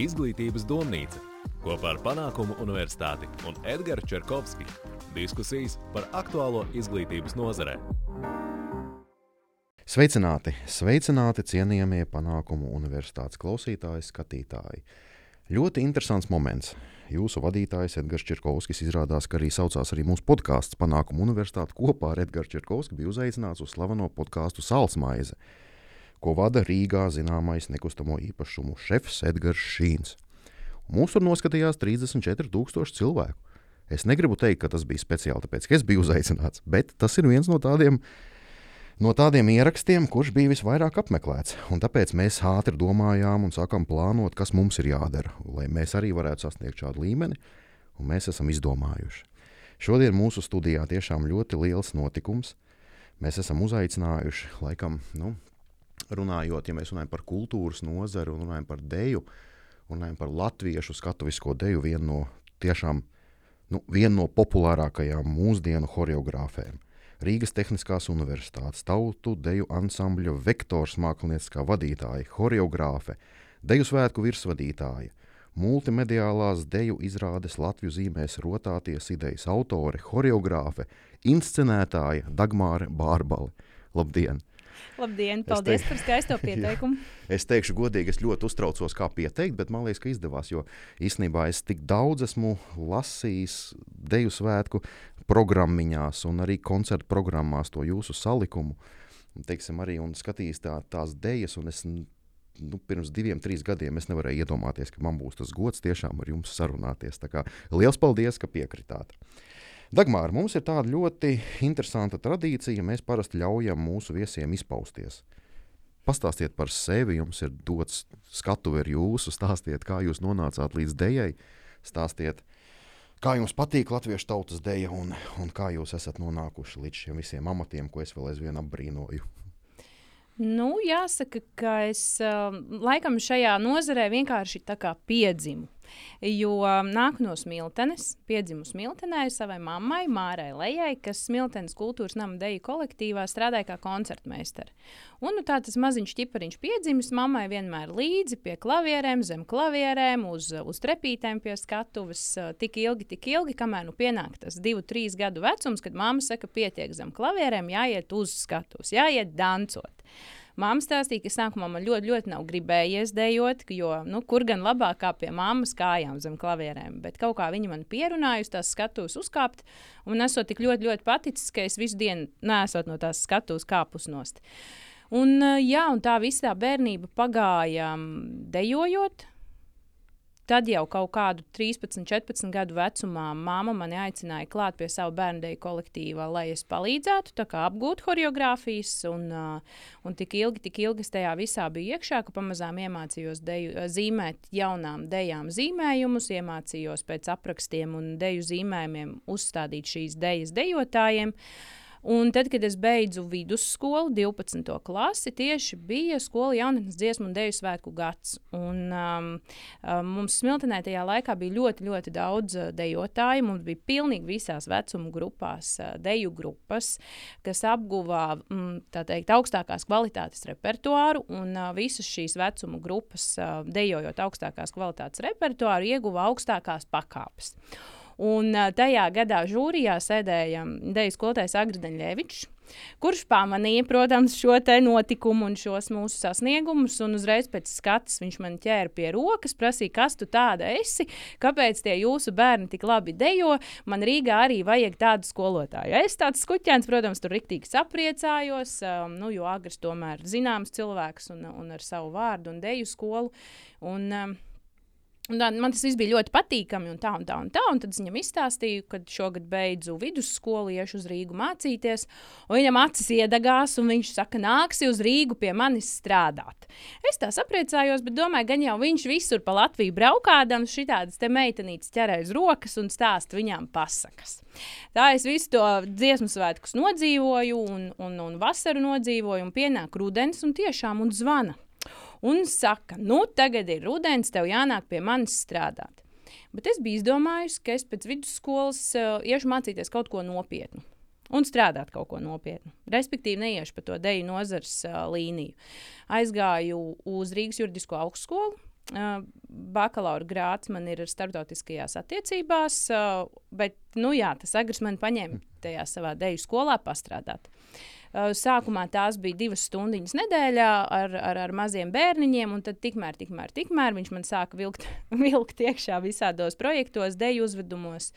Izglītības domnīca kopā ar Panākumu Universitāti un Edgars Čerkovski. Diskusijas par aktuālo izglītības nozarē. Sveicināti, sveicināti cienījamie Panākumu Universitātes klausītāji, skatītāji. Ļoti interesants moments. Jūsu vadītājs Edgars Čerkovskis izrādās, ka arī saucās arī mūsu podkāsts Panākumu Universitāte kopā ar Edgars Čerkovski bija uzaicināts uz slaveno podkāstu Salsmaize ko vada Rīgā zināmais nekustamo īpašumu šefs Edgars Šīns. Mūs tur noskatījās 34,000 cilvēku. Es negribu teikt, ka tas bija speciāli tāpēc, ka es biju uzaicināts, bet tas ir viens no tādiem, no tādiem ierakstiem, kurš bija visvairāk apmeklēts. Un tāpēc mēs ātri domājām un sākām plānot, kas mums ir jādara, lai mēs arī varētu sasniegt šādu līmeni, un mēs esam izdomājuši. Šodien mūsu studijā tiešām ļoti liels notikums. Mēs esam uzaicinājuši, laikam, nu, runājot, ja mēs runājam par kultūras nozari un runājam par deju, runājam par latviešu skatuvisko deju, vienu no tiešām nu, vienu no populārākajām mūsdienu choreogrāfiem. Rīgas Tehniskās Universitātes tautu deju ansambļa vektors mākslinieckā vadītāja, choreogrāfe, deju svētku virsvadītāja, multimediālās deju izrādes Latvijas zīmēs rotāties idejas autore, choreogrāfe, inscenētāja Dagmāra Bārbale. Labdien! Labdien, paldies teik, par skaisto pieteikumu. Jā, es teikšu, godīgi, es ļoti uztraucos, kā pieteikt, bet man liekas, ka izdevās. Jo īstenībā es tik daudz esmu lasījis deju svētku programmiņās un arī koncertu programmās to jūsu salikumu. Teiksim, arī un skatījis tā, tās dejas, un es nu, pirms diviem, trim gadiem es nevarēju iedomāties, ka man būs tas gods tiešām ar jums sarunāties. Lielas paldies, ka piekritāt! Dagmār, mums ir tāda ļoti interesanta tradīcija. Mēs parasti ļaujam mūsu viesiem izpausties. Pastāstiet par sevi, jums ir dots skatu ar jūsu, stāstiet, kā jūs nonācāt līdz dejai, stāstiet, kā jums patīk latviešu tautas deja un, un kā jūs esat nonākuši līdz šiem visiem amatiem, ko es vēl aizvien apbrīnoju. Nu, jāsaka, ka es uh, laikam šajā nozarē vienkārši piedzimu. Jo um, nāku no Smiltenes, piedzimu Smiltenē savai mammai, Mārai Lējai, kas Smiltenes kultūras nama deju kolektīvā strādāja kā koncertmeistara. Un nu, tā tas maziņš ķipariņš piedzimis mammai vienmēr līdzi pie klavierēm, zem klavierēm, uz, uz trepītēm pie skatuves. Uh, tik ilgi, tik ilgi, kamēr nu pienāk tas divu, trīs gadu vecums, kad mamma saka, pietiek zem klavierēm, jāiet uz skatuves, jāiet dancot. Māma stāstīja, ka sākumā man ļoti, ļoti nav gribējies dejot, jo nu, kur gan labāk kā pie mammas kājām zem klavierēm. Bet kaut kā viņa man pierunāja uz tās skatuves uzkāpt, un esot tik ļoti, ļoti paticis, ka es visu dienu nesot no tās skatuves kāpus nost. Un, jā, un tā visa tā bērnība pagāja dejojot, Tad jau kaut kādu 13, 14 gadu vecumā māma mani aicināja klāt pie sava bērnu kolektīva, lai es palīdzētu apgūt choreogrāfijas. Un, un tik ilgi, tik ilgi es tajā visā biju iekšā, ka pamazām iemācījos deju, zīmēt jaunām dejām zīmējumus, iemācījos pēc aprakstiem un deju zīmējumiem uzstādīt šīs dejas dejotājiem. Uh, Un tad, kad es beidzu vidusskolu, 12. klasi, tieši bija skola jaunatnes dziesmu un dēļu svētku gads. Un, um, um, mums smiltenē tajā laikā bija ļoti, ļoti daudz uh, dejotāju. Mums bija pilnīgi visās vecuma grupās uh, deju grupas, kas apguva mm, teikt, augstākās kvalitātes repertuāru. Un uh, visas šīs vecuma grupas, uh, dejojot augstākās kvalitātes repertuāru, ieguva augstākās pakāpes. Un tajā gadā žūrijā sēdēja Dejas skolotājs Agriņģevičs. Kurš pamanīja, protams, šo notikumu un šos mūsu sasniegumus, un uzreiz pēc skatas viņš man ķēra pie rokas, prasīja, kas tu tāda esi, kāpēc tie jūsu bērni tik labi dejo. Man Rīgā arī vajag tādu skolotāju. Es tāds skuķēns, protams, tur riktīgi sapriecājos, um, nu, jo Agris tomēr zināms cilvēks un, un ar savu vārdu un deju skolu. Un, um, Un tā, man tas viss bija ļoti patīkami, un tā, un tā, un tā. Un tad es viņam izstāstīju, ka šogad beidzu vidusskolu, iešu uz Rīgu mācīties. Viņam acis iedegās, un viņš saka, nāksi uz Rīgu pie manis strādāt. Es tā sapriecājos, bet domāju, gan jau viņš visur pa Latviju braukādams, šitādas te meitenītes ķer aiz rokas un stāst viņām pasakas. Tā es visu to dziesmu svētkus nodzīvoju, un, un, un vasaru nodzīvoju, un pienāk rudens, un tiešām un zvana un saka, nu, tagad ir rudens, tev jānāk pie manis strādāt. Bet es biju izdomājusi, ka es pēc vidusskolas uh, iešu mācīties kaut ko nopietnu. Un strādāt kaut ko nopietnu. Respektīvi, neiešu pa to deju nozares uh, līniju. Aizgāju uz Rīgas juridisko augstskolu, Uh, bakalaura grāts man ir starptautiskajās attiecībās, uh, bet nu, jā, tas agrs man paņēma tajā savā deju skolā pastrādāt. Uh, sākumā tās bija divas stundas nedēļā ar, ar, ar maziem bērniņiem, un tad tikmēr, tikmēr, tikmēr viņš man sāka vilkt, vilkt iekšā visādos projektos, deju uzvedumos.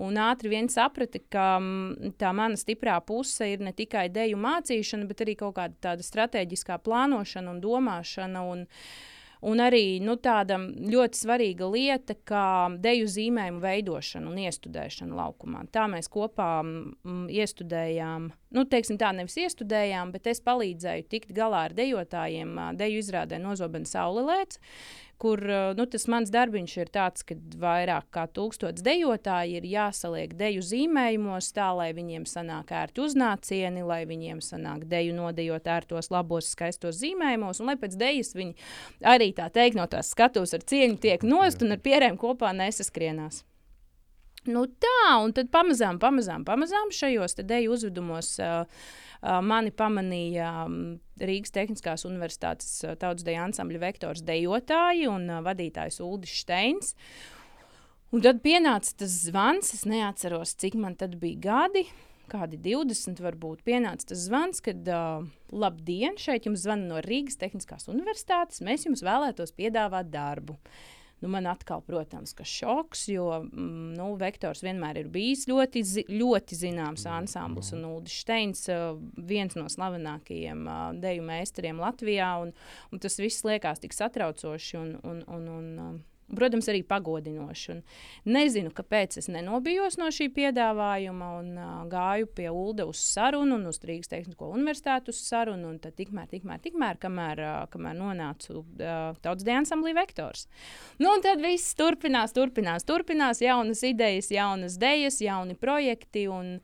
Un ātri vien saprata, ka mm, tā mana stiprā puse ir ne tikai deju mācīšana, bet arī kaut kāda tāda strateģiskā plānošana un domāšana. Un, uh, Un arī nu, tāda ļoti svarīga lieta, kā deju zīmējumu veidošana un iestudēšana laukumā. Tā mēs kopā mm, iestudējām, nu, teiksim, tā nevis iestudējām, bet es palīdzēju tikt galā ar dejotājiem. Deju izrādē Nozobena Saulelēts, kur nu, tas mans darbiņš ir tāds, ka vairāk kā tūkstots dejotāji ir jāsaliek deju zīmējumos, tā lai viņiem sanāk ērti uznācieni, lai viņiem sanāk deju nodejot ērtos, labos, skaistos zīmējumos, un lai pēc dejas viņi arī tā teikt no tās skatuves ar cieņu tiek nost un ar pierēm kopā nesaskrienās. Nu tā, un tad pamazām, pamazām, pamazām šajos deju uzvedumos uh, uh, mani pamanīja um, Rīgas Tehniskās Universitātes uh, tautas deju ansambļa vektors dejotāji un uh, vadītājs Uldis Steins. Un tad pienāca tas zvans, es neatceros, cik man tad bija gadi. Kādi 20, varbūt pienāca tas zvans, kad uh, labdien, šeit jums zvana no Rīgas Tehniskās Universitātes. Mēs jums vēlētos piedāvāt darbu. Uh, Nu, man atkal, protams, ka šoks, jo mm, nu, vektors vienmēr ir bijis ļoti, zi ļoti zināms mm, ansamblis. Un Ulrichs Steins, viens no slavenākajiem deju meistariem Latvijā, un, un tas viss liekas tik satraucoši. Un, un, un, un, Protams, arī pagodinoši. Un nezinu, kāpēc es nenobijos no šī piedāvājuma un uh, gāju pie Ulda uz sarunu un uz Rīgas Tehnisko universitāti uz sarunu. Tad tikmēr, tikmēr, tikmēr kamēr, uh, kamēr nonācu uh, Tautas Dienas asamblī vektors. Nu, un tad viss turpinās, turpinās, turpinās, jaunas idejas, jaunas idejas, jauni projekti. Un,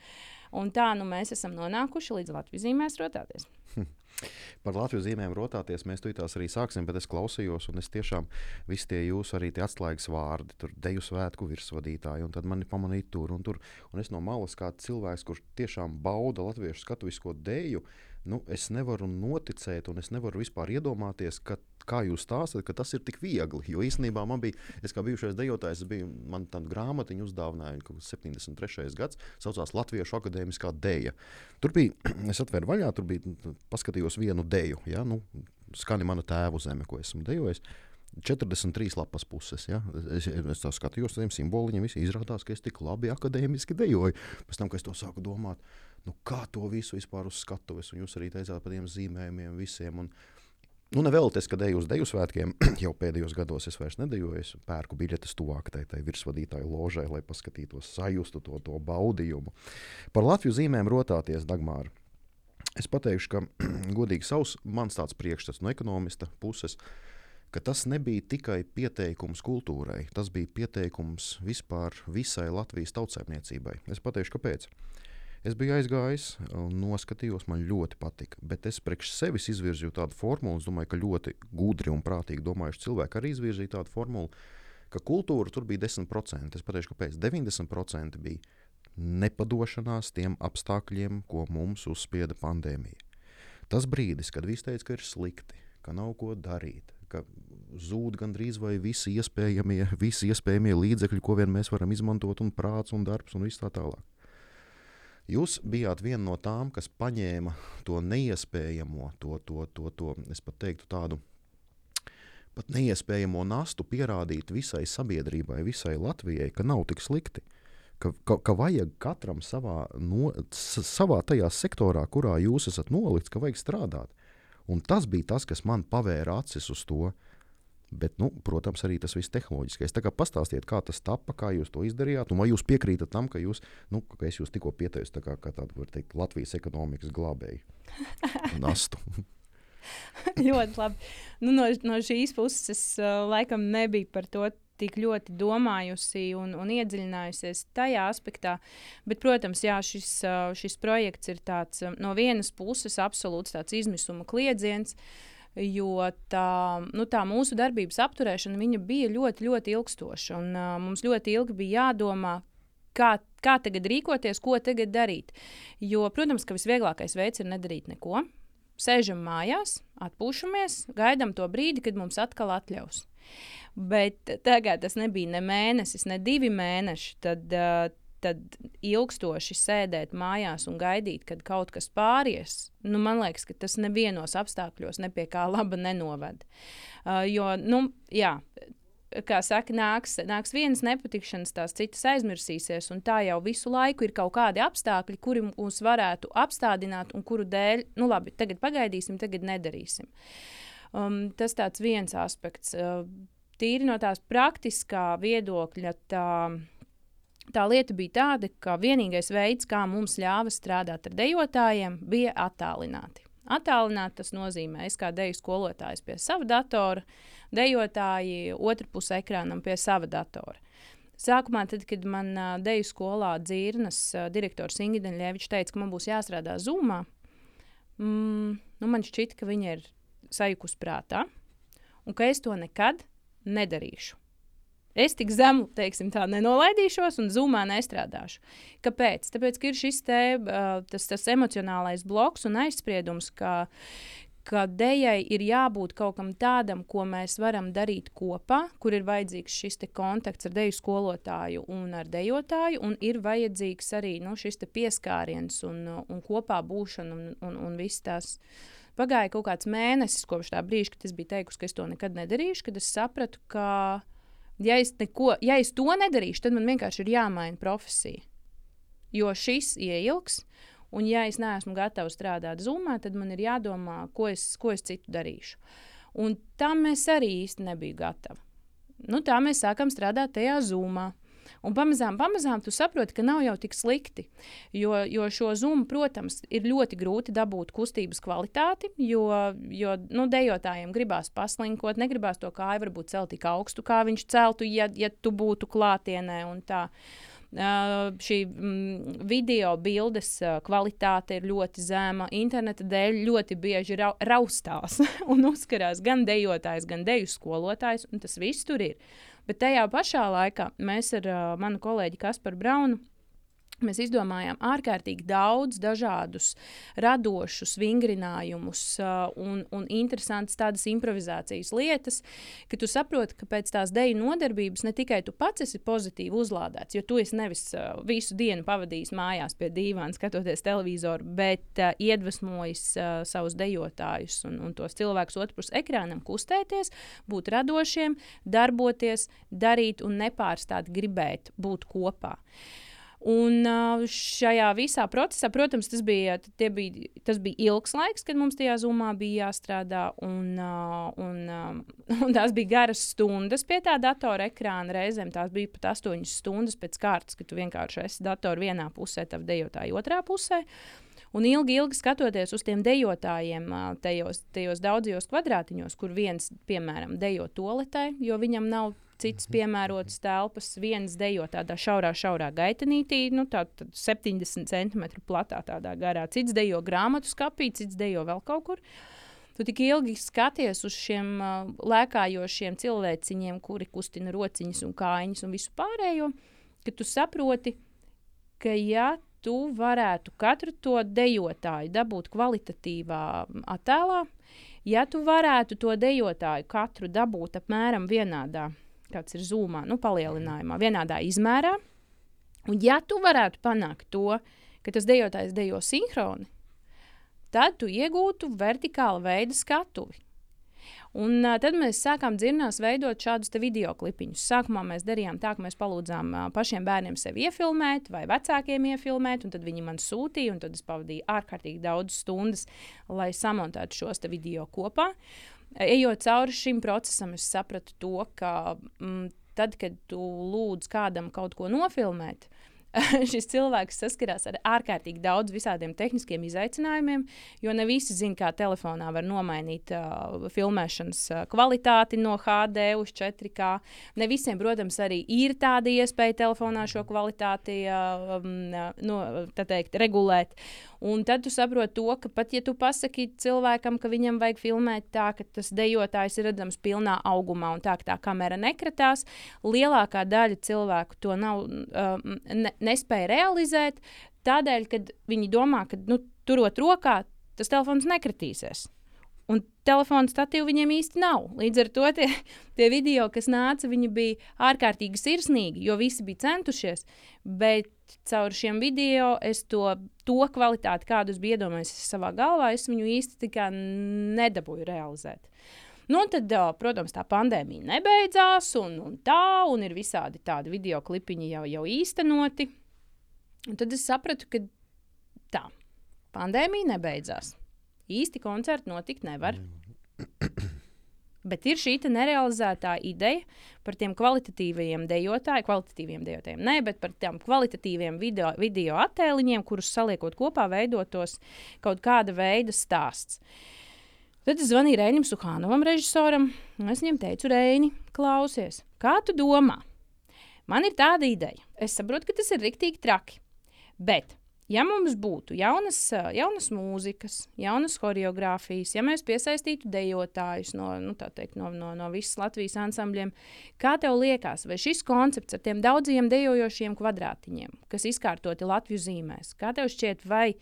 un tā nu, mēs esam nonākuši līdz Latvijas zīmēs rotāties. Par Latvijas zīmēm rotāties mēs tūlītās arī sāksim, bet es klausījos, un es tiešām visi tie jūsu arī tie atslēgas vārdi, tur deju svētku virsvadītāji, un tad mani pamanīja tur un tur. Un es no malas kā cilvēks, kurš tiešām bauda latviešu skatuvisko deju, nu, es nevaru noticēt, un es nevaru vispār iedomāties, ka kā jūs stāstāt, ka tas ir tik viegli. Jo īstenībā man bija, es kā bijušais dejotājs, biju, man tādu grāmatiņu uzdāvināja kas 73. gads, saucās Latviešu akadēmiskā deja. Tur bija, es atvēru vaļā, tur bija, paskatījos vienu deju, ja, nu, skani mana tēvu zeme, ko esmu dejojis. 43 lapas puses. Ja? Es, es tā skatījos, tādiem simboliņiem. Izrādās, ka es tik labi akadēmiski dejoju. Pēc tam, kad es to sāku domāt, nu, kā to visu vispār uz skatuves, un jūs arī teicāt par tiem zīmējumiem visiem. Un, Nu, nevēlaties, kad eju uz deju svētkiem, jau pēdējos gados es vairs nedejoju. Es pērku biļetes tuvāk tai, tai virsvadītāju ložai, lai paskatītos, sajustu to, to baudījumu. Par Latviju zīmēm rotāties, Dagmāra. Es pateikšu, ka godīgi savs mans tāds priekšstats no ekonomista puses, ka tas nebija tikai pieteikums kultūrai, tas bija pieteikums vispār visai Latvijas tautsēmniecībai. Es pateikšu, kāpēc. Es biju aizgājis noskatījos, man ļoti patika. Bet es priekš sevis izvirzīju tādu formulu, es domāju, ka ļoti gudri un prātīgi domājuši cilvēki arī izvirzīja tādu formulu, ka kultūra tur bija 10%. Es pateikšu, kāpēc 90% bija nepadošanās tiem apstākļiem, ko mums uzspieda pandēmija. Tas brīdis, kad viss teica, ka ir slikti, ka nav ko darīt, ka zūd gandrīz vai visi iespējamie, visi iespējamie līdzekļi, ko vien mēs varam izmantot, un prāts un darbs un viss tā tālāk. Jūs bijāt viena no tām, kas paņēma to neiespējamo, to, to, to, to es pat teiktu, tādu pat neiespējamo nastu pierādīt visai sabiedrībai, visai Latvijai, ka nav tik slikti. Ka, ka, ka vajag katram savā, no, savā tajā sektorā, kurā jūs esat nolikts, ka vajag strādāt. Un tas bija tas, kas man pavēra acis uz to, uh, Bet, nu, protams, arī tas viss tehnoloģiskais. Tā kā pastāstiet, kā tas tappa, kā jūs to izdarījāt, un vai jūs piekrītat tam, ka jūs, nu, ka es jūs tikko pieteicu tā kā, kā tādu, teikt, Latvijas ekonomikas glābēju nastu. ļoti labi. Nu, no, no šīs puses es uh, laikam nebiju par to tik ļoti domājusi un, un iedziļinājusies tajā aspektā. Bet, protams, jā, šis, šis projekts ir tāds, no vienas puses absolūts izmisuma kliedziens. Uh, jo tā, nu, tā mūsu darbības apturēšana bija ļoti, ļoti ilgstoša. Un, uh, mums ļoti ilgi bija jādomā, kā, kā tagad rīkoties, ko tagad darīt. Jo, protams, ka visvieglākais veids ir nedarīt neko. Sēžam mājās, atpūšamies, gaidām to brīdi, kad mums atkal atļaus. Bet tagad tas nebija ne mēnesis, ne divi mēneši. Tad, uh, tad ilgstoši sēdēt mājās un gaidīt, kad kaut kas pāries, nu, man liekas, ka tas nevienos apstākļos ne pie kā laba nenoved. Uh, jo, nu, jā, kā saka, nāks, nāks vienas nepatikšanas, tās citas aizmirsīsies, un tā jau visu laiku ir kaut kādi apstākļi, kuri mūs varētu apstādināt, un kuru dēļ, nu labi, tagad pagaidīsim, tagad nedarīsim. Um, tas tāds viens aspekts. Uh, tīri no tās praktiskā viedokļa, tā, tā lieta bija tāda, ka vienīgais veids, kā mums ļāva strādāt ar dejotājiem, bija attālināti. Attālināti tas nozīmē, es kā deju skolotājs pie sava datora, dejotāji otru pusi ekrānam pie sava datora. Sākumā, tad, kad man uh, deju skolā dzirnas uh, direktors Ingūna Ļevičs teica, ka man būs jāstrādā zumā, mm, nu man šķita, ka viņa ir sajukus prātā un ka es to nekad nedarīšu. Es tik zemu, teiksim, tā nenolaidīšos un zumā nestrādāšu. Kāpēc? Tāpēc, ka ir šis te, tas, tas emocionālais bloks un aizspriedums, ka, ka dejai ir jābūt kaut kam tādam, ko mēs varam darīt kopā, kur ir vajadzīgs šis kontakts ar deju skolotāju un ar dejotāju, un ir vajadzīgs arī nu, šis pieskāriens un, un kopā būšana un, un, un viss tas. Pagāja kaut kāds mēnesis kopš tā brīža, kad es biju teikusi, ka es to nekad nedarīšu, kad es sapratu, ka, ja es, neko, ja es to nedarīšu, tad man vienkārši ir jāmaina profesija. Jo šis ieilgs, Un, ja es neesmu gatava strādāt zumā, tad man ir jādomā, ko es, ko es citu darīšu. Un tam mēs arī īsti nebijām gatavi. Nu, tā mēs sākam strādāt tajā zumā. Un pamazām, pamazām tu saproti, ka nav jau tik slikti. Jo, jo šo zūmu, protams, ir ļoti grūti dabūt kustības kvalitāti, jo, jo nu, dejotājiem gribās paslinkot, negribās to kāju varbūt celt tik augstu, kā viņš celtu, ja, ja tu būtu klātienē. Uh, šī mm, video bildes uh, kvalitāte ir ļoti zema. Interneta dēļ ļoti bieži ra raustās un uzkarās gan dejotājs, gan deju skolotājs, un tas viss tur ir. Bet tajā pašā laikā mēs ar uh, manu kolēģi Kasparu Braunu Mēs izdomājām ārkārtīgi daudz dažādus radošus vingrinājumus uh, un, un interesantas tādas improvizācijas lietas, ka tu saproti, ka pēc tās deju nodarbības ne tikai tu pats esi pozitīvi uzlādēts, jo tu esi nevis uh, visu dienu pavadījis mājās pie dīvāna, skatoties televizoru, bet uh, iedvesmojis uh, savus dejotājus un, un tos cilvēkus otrpus ekrānam kustēties, būt radošiem, darboties, darīt un nepārstāt gribēt būt kopā. Uh, Un šajā visā procesā, protams, tas bija, bija, tas bija ilgs laiks, kad mums tajā zumā bija jāstrādā. Un, un, un tās bija garas stundas pie tā datora ekrāna. Reizēm tās bija pat astoņas stundas pēc kārtas, kad tu vienkārši esi datoru vienā pusē, tad dejotāji otrā pusē. Un ilgi, ilgi skatoties uz tiem dejotājiem, tajos, tajos daudzajos kvadrātiņos, kur viens, piemēram, dejo toaletē, jo viņam nav citas piemērotas telpas. Viens dejo tādā šaurā, šaurā gaitenītī, nu, tā, 70 cm platā, tādā garā. Cits dejo grāmatu skapī, cits dejo vēl kaut kur. Tu tik ilgi skaties uz šiem uh, lēkājošiem cilvēciņiem, kuri kustina rociņas un kājiņas un visu pārējo, ka tu saproti, ka ja tu varētu katru to dejotāju dabūt kvalitatīvā attēlā, ja tu varētu to dejotāju katru dabūt apmēram vienādā, kāds ir zūmā, nu, palielinājumā, vienādā izmērā, un ja tu varētu panākt to, ka tas dejotājs dejo sinhroni, tad tu iegūtu vertikāla veida skatuvi. Un, uh, tad mēs sākām dzirnās veidot šādus video klipiņus. Sākumā mēs darījām tā, ka mēs palūdzām uh, pašiem bērniem sevi iefilmēt, vai vecākiem iefilmēt, un tad viņi man sūtīja, un tad es pavadīju ārkārtīgi daudz stundas, lai samontētu šos video kopā. Ejot cauri šim procesam, es sapratu to, ka mm, tad, kad tu lūdz kādam kaut ko nofilmēt, šis cilvēks saskarās ar ārkārtīgi daudz visādiem tehniskiem izaicinājumiem, jo ne visi zina, kā telefonā var nomainīt uh, filmēšanas uh, kvalitāti no HD uz 4K. Ne visiem, protams, arī ir tāda iespēja telefonā šo kvalitāti uh, um, no, teikt, regulēt. Un tad tu saproti to, ka pat ja tu pasaki cilvēkam, ka viņam vajag filmēt tā, ka tas dejotājs ir redzams pilnā augumā un tā, ka tā kamera nekratās, lielākā daļa cilvēku to nav, um, ne, nespēja realizēt. Tādēļ, kad viņi domā, ka nu, turot rokā, tas telefons nekritīsies. Un telefona statīvu viņiem īsti nav. Līdz ar to tie, tie video, kas nāca, viņi bija ārkārtīgi sirsnīgi, jo visi bija centušies. Bet caur šiem video es to, to kvalitāti, kādu es biju iedomājies savā galvā, es viņu īsti nedabūju realizēt. Nu, tad, protams, tā pandēmija nebeidzās, un, un tā, un ir visādi tādi video klipiņi jau, jau īstenoti. Un tad es sapratu, ka tā, pandēmija nebeidzās īsti koncerti notikt nevar. Bet ir šī nerealizētā ideja par tiem kvalitatīviem dejotājiem, kvalitatīviem dejotājiem, ne, bet par tiem kvalitatīviem video, video attēliņiem, kurus saliekot kopā, veidotos kaut kāda veida stāsts. Tad es zvanīju Rēnam Suhānovam, režisoram, un es viņam teicu, Rēni, klausies, kā tu domā? Man ir tāda ideja. Es saprotu, ka tas ir riktīgi traki. Bet Ja mums būtu jaunas, jaunas mūzikas, jaunas choreogrāfijas, ja mēs piesaistītu dejotājus no, nu, teikt, no, no, no visas Latvijas ansambļiem, kā tev liekas, vai šis koncepts ar tiem daudziem dejojošiem kvadrātiņiem, kas izkārtoti Latvijas zīmēs, kā tev šķiet, vai,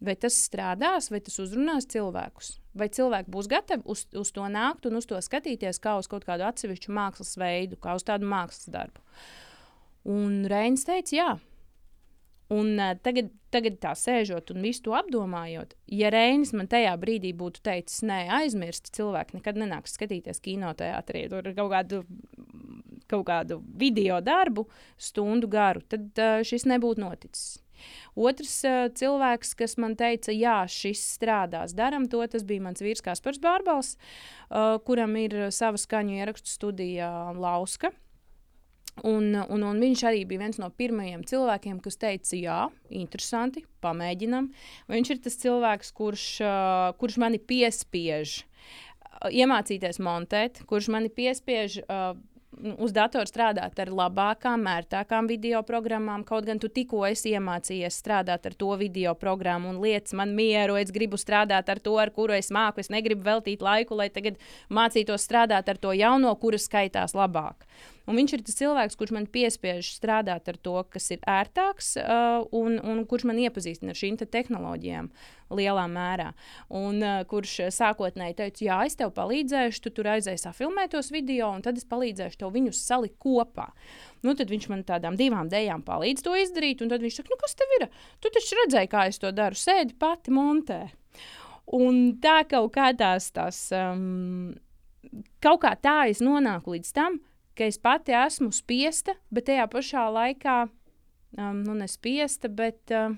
vai tas strādās, vai tas uzrunās cilvēkus? Vai cilvēki būs gatavi uz, uz to nākt un uz to skatīties kā uz kaut kādu atsevišķu mākslas veidu, kā uz tādu mākslas darbu? Un Reins teica, jā, Un, uh, tagad, tagad tā sēžot un visu to apdomājot, ja Reinis man tajā brīdī būtu teicis, nē, aizmirst, cilvēki nekad nenāks skatīties kinoteātrī, tur ir kaut kādu, kaut kādu video darbu, stundu garu, tad uh, šis nebūtu noticis. Otrs uh, cilvēks, kas man teica, jā, šis strādās, darām to, tas bija mans vīrs Kaspars Bārbals, uh, kuram ir sava skaņu ierakstu studija Lauska. Un, un, un viņš arī bija viens no pirmajiem cilvēkiem, kas teica, jā, interesanti, pamēģinam. Viņš ir tas cilvēks, kurš, uh, kurš mani piespiež uh, iemācīties montēt, kurš mani piespiež uh, uz datora strādāt ar labākām, mērtākām video programmām. Kaut gan tu tikko esi iemācījies strādāt ar to video programmu un lietas man mieru, es gribu strādāt ar to, ar kuru es māku. Es negribu veltīt laiku, lai tagad mācītos strādāt ar to jauno, kura skaitās labāk. Un viņš ir tas cilvēks, kurš man piespiež strādāt ar to, kas ir ērtāks, uh, un, un kurš man iepazīstina ar šīm te tehnoloģijām lielā mērā. Un uh, kurš sākotnēji teica, jā, es tev palīdzēšu, tu tur aizēsi filmēt tos video, un tad es palīdzēšu tev viņus salikt kopā. Nu, tad viņš man tādām divām dēļām palīdz to izdarīt, un tad viņš saka, nu, kas tev ir? Tu taču redzēji, kā es to daru, sēdi pati montē. Un tā kaut kā tās, tās um, kaut kā tā es nonāku līdz tam, ka es pati esmu spiesta, bet tajā pašā laikā, um, nu, nespiesta, bet, uh,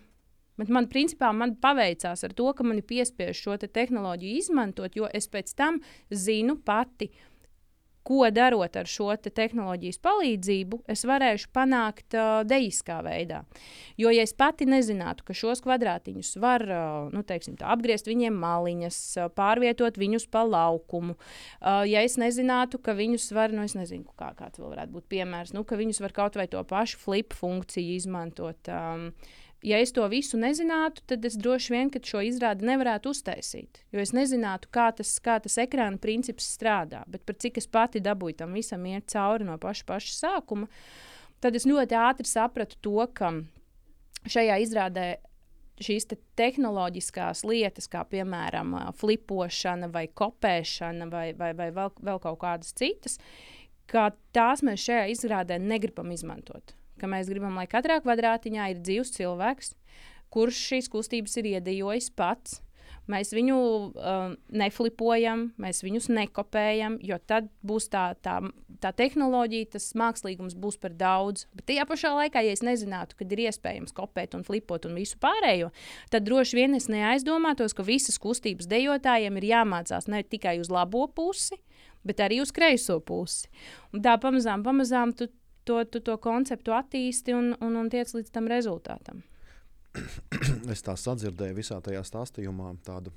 bet man principā man paveicās ar to, ka man ir piespiež šo te tehnoloģiju izmantot, jo es pēc tam zinu pati, uh, ko darot ar šo te tehnoloģijas palīdzību, es varēšu panākt uh, dejiskā veidā. Jo, ja es pati nezinātu, ka šos kvadrātiņus var uh, nu, teiksim, tā, apgriezt viņiem maliņas, uh, pārvietot viņus pa laukumu, uh, ja es nezinātu, ka viņus var, nu, es nezinu, kā, kāds vēl varētu būt piemērs, nu, ka viņus var kaut vai to pašu flip funkciju izmantot. Um, ja es to visu nezinātu, tad es droši vien šo izrādi nevarētu uztaisīt. Jo es nezinātu, kā tas, kā tas ekrāna princips strādā. Bet par cik es pati dabūju tam visam iet cauri no paša, paša sākuma, tad es ļoti ātri sapratu to, ka šajā izrādē šīs te tehnoloģiskās lietas, kā piemēram flipošana, vai kopēšana, vai, vai, vai vēl, vēl kaut kādas citas, ka tās mēs šajā izrādē negribam izmantot ka mēs gribam, lai katrā kvadrātiņā ir dzīves cilvēks, kurš šīs kustības ir iedejojis pats. Mēs viņu uh, neflipojam, mēs viņus nekopējam, jo tad būs tā, tā, tā tehnoloģija, tas mākslīgums būs par daudz. Bet tajā pašā laikā, ja es nezinātu, kad ir iespējams kopēt un flipot un visu pārējo, tad droši vien es neaizdomātos, ka visas kustības dejotājiem ir jāmācās ne tikai uz labo pusi, bet arī uz kreiso pusi. Un tā pamazām, pamazām tu to, tu to konceptu attīsti un, un, un tiec līdz tam rezultātam. es tā sadzirdēju visā tajā stāstījumā tādu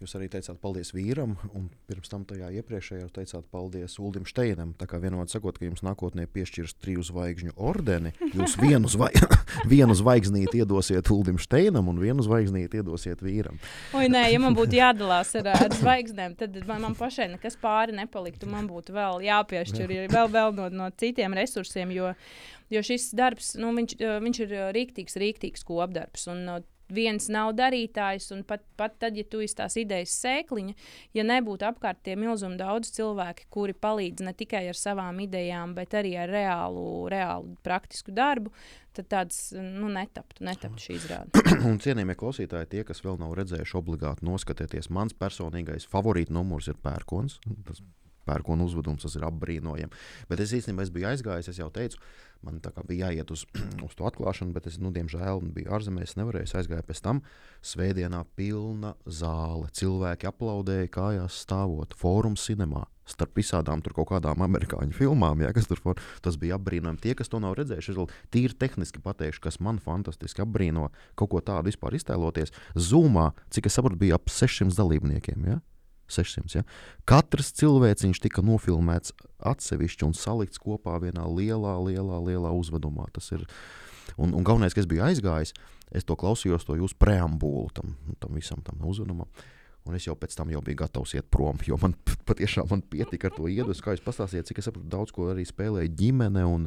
Jūs arī teicāt, paldies vīram, un pirms tam tajā iepriekšējā jūs teicāt, paldies Ulim Steinam. Tā kā vienot sakot, ka jums nākotnē piešķirs triju zvaigžņu ordeni, jūs vienu, zvai vienu zvaigznīti iedosiet Ulim Steinam un vienu zvaigznīti iedosiet vīram. Oi, nē, ja man būtu jādalās ar, ar zvaigznēm, tad man, man pašai nekas pāri nepaliktu. Man būtu vēl jāpiešķir Jā. vēl, vēl no, no citiem resursiem, jo, jo šis darbs, nu, viņš, viņš ir rīktīgs, rīktīgs kopdarbs. Un, viens nav darītājs, un pat, pat tad, ja tu esi tās idejas sēkliņa, ja nebūtu apkārt tie milzīgi daudz cilvēki, kuri palīdz ne tikai ar savām idejām, bet arī ar reālu, reālu praktisku darbu, tad tāds nu, netaptu, netaptu šī izrāde. un cienījamie klausītāji, tie, kas vēl nav redzējuši, obligāti noskatieties. Mans personīgais favorīta numurs ir pērkons. Tas pērkona uzvedums, tas ir apbrīnojami. Bet es īstenībā es biju aizgājis, es jau teicu, man bija jāiet uz, uz to atklāšanu, bet es, nu, diemžēl, biju ārzemēs, nevarēju. Aizgāju pēc tam. Svētdienā pilna zāle. Cilvēki aplaudēja kājās stāvot, fórums cinemā. Starp visādām tur kaut kādām amerikāņu filmām, ja, kas tur for, tas bija apbrīnojami. Tie, kas to nav redzējuši, es tīri tehniski pateikšu, kas man fantastiski apbrīno kaut ko tādu vispār iztēloties. Zumā, cik es saprotu, bija ap 600 dalībniekiem. Ja? 600. Ja? Katrs cilvēciņš tika nofilmēts atsevišķi un salikts kopā vienā lielā, lielā, lielā uzvedumā. Tas ir. Un, un galvenais, kas bija aizgājis, es to klausījos, to jūsu preambulu tam, tam visam tam uzvedumam. Un es jau pēc tam jau biju gatavs iet prom, jo man patiešām man pietika ar to iedvesmu. Kā jūs pastāstījāt, cik es saprotu, daudz ko arī spēlēja ģimene. Un,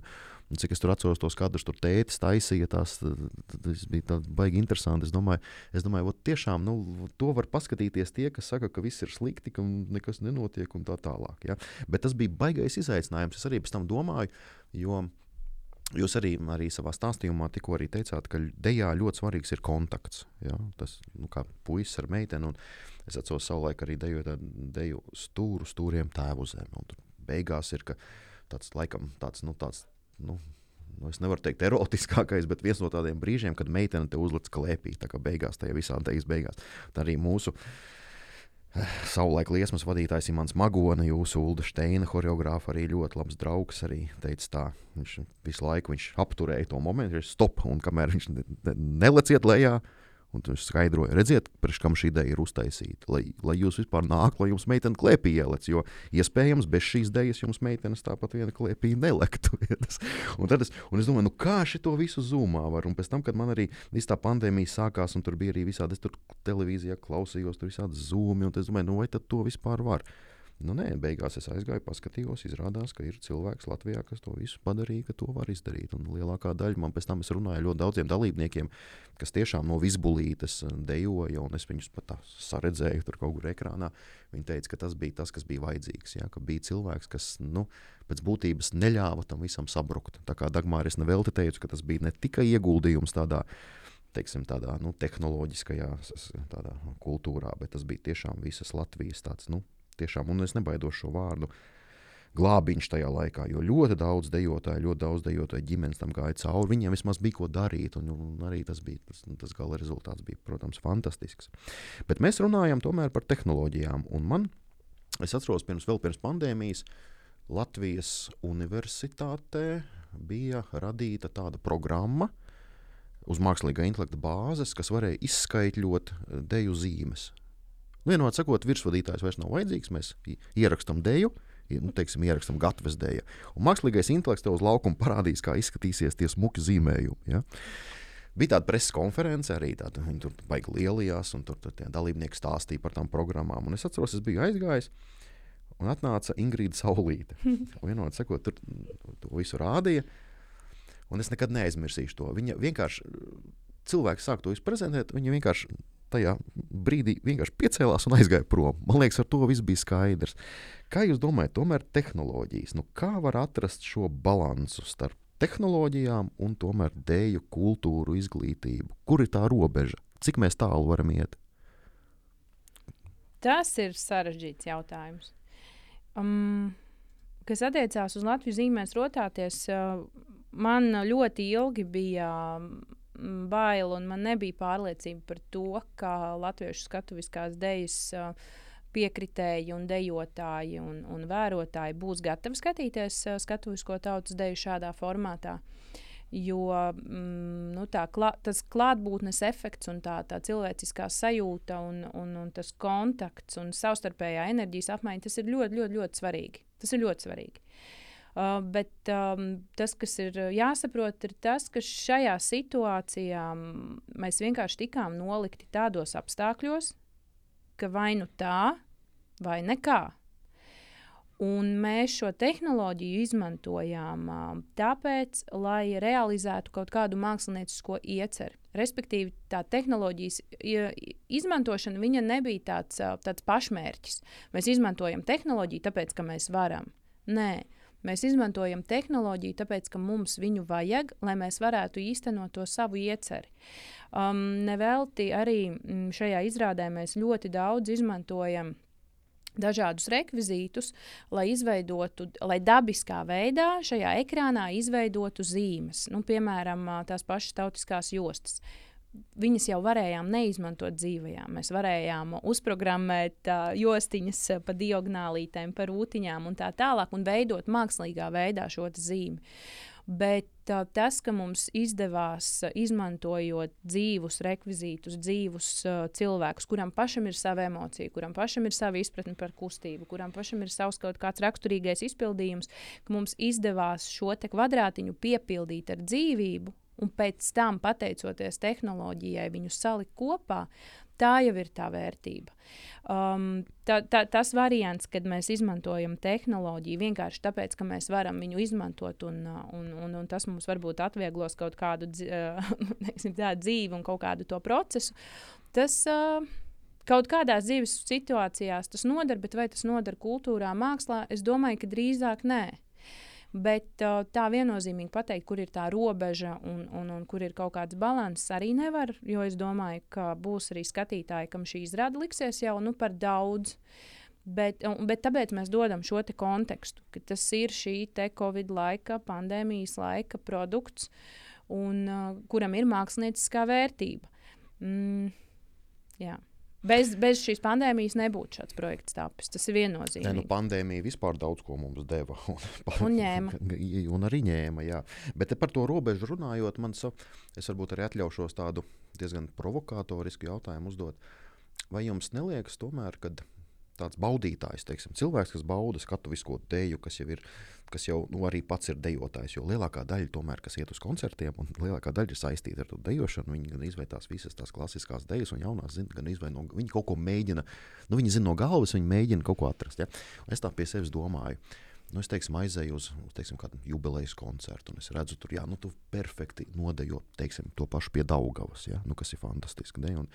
un cik es tur atceros tos kadrus, tur tētis taisīja. Tās, tas bija baigi interesanti. Es domāju, es domāju tiešām nu, to var paskatīties tie, kas saka, ka viss ir slikti, ka nekas nenotiek un tā tālāk. Ja? Bet tas bija baigais izaicinājums. Es arī pēc tam domāju, jo. Jūs arī, arī savā stāstījumā tikko teicāt, ka dejā ļoti svarīgs ir kontakts. Ja? Tas nu, kā puisis ar meiteni. Un, Es atceros savulaik arī deju, deju stūru stūriem tēvu zemi. Beigās ir tāds, laikam, tāds, nu, tāds, nu, nu, es nevaru teikt, erotiskākais, bet viens no tādiem brīžiem, kad meitene te uzliek klēpī, tā kā beigās, tajā visā teijas beigās. Tā arī mūsu eh, savulaik liesmas vadītājs Imants Magona, jūsu Ulda Steina choreogrāfa, arī ļoti labs draugs, arī teica tā. Viņš visu laiku viņš apturēja to momentu, viņš stop, un kamēr viņš ne, ne, neleciet lejā, Un viņš skaidroja, redziet, priekš kam šī ideja ir uztaisīta. Lai, lai jūs vispār nāktu, lai jums meitene klēpī ieliec, jo iespējams bez šīs idejas jums meitenes tāpat viena klēpī nelektu. un, es, un es domāju, nu kā šito visu zūmā var. Un pēc tam, kad man arī tā pandēmija sākās, un tur bija arī visādi, es tur televīzijā klausījos, tur visādi zūmi, un es domāju, nu vai tad to vispār var. Nu, nē, beigās es aizgāju, paskatījos, izrādās, ka ir cilvēks Latvijā, kas to visu padarīja, ka to var izdarīt. Un lielākā daļa man pēc tam runāja ļoti daudziem dalībniekiem, kas tiešām no visbulītes eh, dejoja, un es viņus pat saredzēju tur kaut kur ekrānā. Viņi teica, ka tas bija tas, kas bija vajadzīgs. Ja, ka bija cilvēks, kas nu, pēc būtības neļāva tam visam sabrukt. Tā kā Dagmāris nevelti teica, ka tas bija ne tikai ieguldījums tādā teiksim, tādā nu, tehnoloģiskajā tādā kultūrā, bet tas bija tiešām visas Latvijas tāds nu, Tiešām, un es nebaidos šo vārdu. Glābiņš tajā laikā, jo ļoti daudz dejotāju, ļoti daudz dejotāju ģimenes tam gāja cauri. Viņiem vismaz bija ko darīt, un, un arī tas bija tas, tas gala rezultāts, bija, protams, fantastisks. Bet mēs runājam tomēr par tehnoloģijām. Un man, es atceros, pirms, pirms pandēmijas Latvijas Universitātē bija radīta tāda programma, uz mākslīgā intelekta bāzes, kas varēja izskaidrot deju zīmes. Vienot sakot, virsvadītājs vairs nav vajadzīgs. Mēs ierakstām deju, nu, teiksim, ierakstām gatavas dēļa. Un mākslīgais intelekts tev uz laukuma parādīs, kā izskatīsies tie smuki zīmējumi. Ja? Bija tāda preses konference, arī tāda, viņi tur baigi lielījās, un tur, tur dalībnieki stāstīja par tām programmām. Un es atceros, es biju aizgājis, un atnāca Ingrīda Saulīte. Vienot sakot, tur to visu rādīja, un es nekad neaizmirsīšu to. Viņa vienkārši, cilvēks sāk to izprezentēt, viņa vienkārši tajā brīdī vienkārši piecēlās un aizgāja prom. Man liekas, ar to viss bija skaidrs. Kā jūs domājat, tomēr tehnoloģijas, nu kā var atrast šo balansu starp tehnoloģijām un tomēr dēļu kultūru, izglītību? Kur ir tā robeža? Cik tālu varam iet? Tas ir sarežģīts jautājums. Um, kas attiecās uz Latvijas zīmēs rotāties, uh, man ļoti ilgi bija. Uh, bail, un man nebija pārliecība par to, ka latviešu skatuviskās dejas piekritēji un dejotāji un, un vērotāji būs gatavi skatīties skatuvisko tautas deju šādā formātā. Jo mm, nu, tā, klā, tas klātbūtnes efekts un tā, tā cilvēciskā sajūta un, un, un tas kontakts un savstarpējā enerģijas apmaiņa, tas ir ļoti, ļoti, ļoti svarīgi. Tas ir ļoti svarīgi. Uh, bet um, tas, kas ir jāsaprot, ir tas, ka šajā situācijā mēs vienkārši tikām nolikti tādos apstākļos, ka vai nu tā, vai nekā. Un mēs šo tehnoloģiju izmantojām uh, tāpēc, lai realizētu kaut kādu māksliniecisko ieceru. Respektīvi, tā tehnoloģijas izmantošana nebija tāds, uh, tāds pašmērķis. Mēs izmantojam tehnoloģiju, tāpēc, ka mēs varam. Nē, mēs izmantojam tehnoloģiju, tāpēc, ka mums viņu vajag, lai mēs varētu īstenot to savu ieceri. Um, nevelti arī mm, šajā izrādē mēs ļoti daudz izmantojam dažādus rekvizītus, lai izveidotu, lai dabiskā veidā šajā ekrānā izveidotu zīmes, nu, piemēram, tās pašas tautiskās jostas. Viņas jau varējām neizmantot dzīvajām. Mēs varējām uzprogrammēt uh, jostiņas pa diagonālītēm, pa rūtiņām un tā tālāk, un veidot mākslīgā veidā šo zīmi. Bet uh, tas, ka mums izdevās, uh, izmantojot dzīvus rekvizītus, dzīvus uh, cilvēkus, kuram pašam ir sava emocija, kuram pašam ir sava izpratne par kustību, kuram pašam ir savs kaut kāds raksturīgais izpildījums, ka mums izdevās šo kvadrātiņu piepildīt ar dzīvību. Un pēc tam, pateicoties tehnoloģijai, viņu salikt kopā, Tā jau ir tā vērtība. Um, tā, tā, tas variants, kad mēs izmantojam tehnoloģiju vienkārši tāpēc, ka mēs varam viņu izmantot, un, uh, un, un, un tas mums varbūt atvieglos kaut kādu neksim, dzīvi un kaut kādu to procesu, tas uh, kaut kādās dzīves situācijās tas noder, bet vai tas noder kultūrā, mākslā, es domāju, ka drīzāk nē. Bet uh, tā viennozīmīgi pateikt, kur ir tā robeža un, un, un kur ir kaut kāds līdzsvars, arī nevar. Jo es domāju, ka būs arī skatītāji, kam šī izrāde liksies jau nu, par daudz. Bet, bet tāpēc mēs dodam šo kontekstu, ka tas ir šī Covid laika, pandēmijas laika produkts, un, uh, kuram ir mākslinieckā vērtība. Mm, jā. Bez, bez šīs pandēmijas nebūtu šāds projekts tapis. Tas ir viennozīmīgi. Ne, nu, pandēmija vispār daudz ko mums deva. Un, un ņēma. un arī ņēma, jā. Bet par to robežu runājot, man sa, es varbūt arī atļaušos tādu diezgan provokatorisku jautājumu uzdot. Vai jums neliekas tomēr, ka tāds baudītājs, teiksim, cilvēks, kas bauda skatuvisko deju, kas jau, ir, kas jau nu, arī pats ir dejotājs. Jo lielākā daļa, tomēr, kas iet uz koncertiem, un lielākā daļa ir saistīta ar to dejošanu, viņi gan izvēlās visas tās klasiskās dejas, un jaunās zina, gan izvēlās, no, viņi kaut ko mēģina, nu, viņi zina no galvas, viņi mēģina kaut ko atrast. Ja? Un es tā pie sevis domāju. Nu, es teiksim, aizēju uz teiksim, kādu jubilejas koncertu, un es redzu, tur jā, nu, tu perfekti nodejo teiksim, to pašu pie Daugavas, ja? nu, kas ir fantastiski. Ne? Un,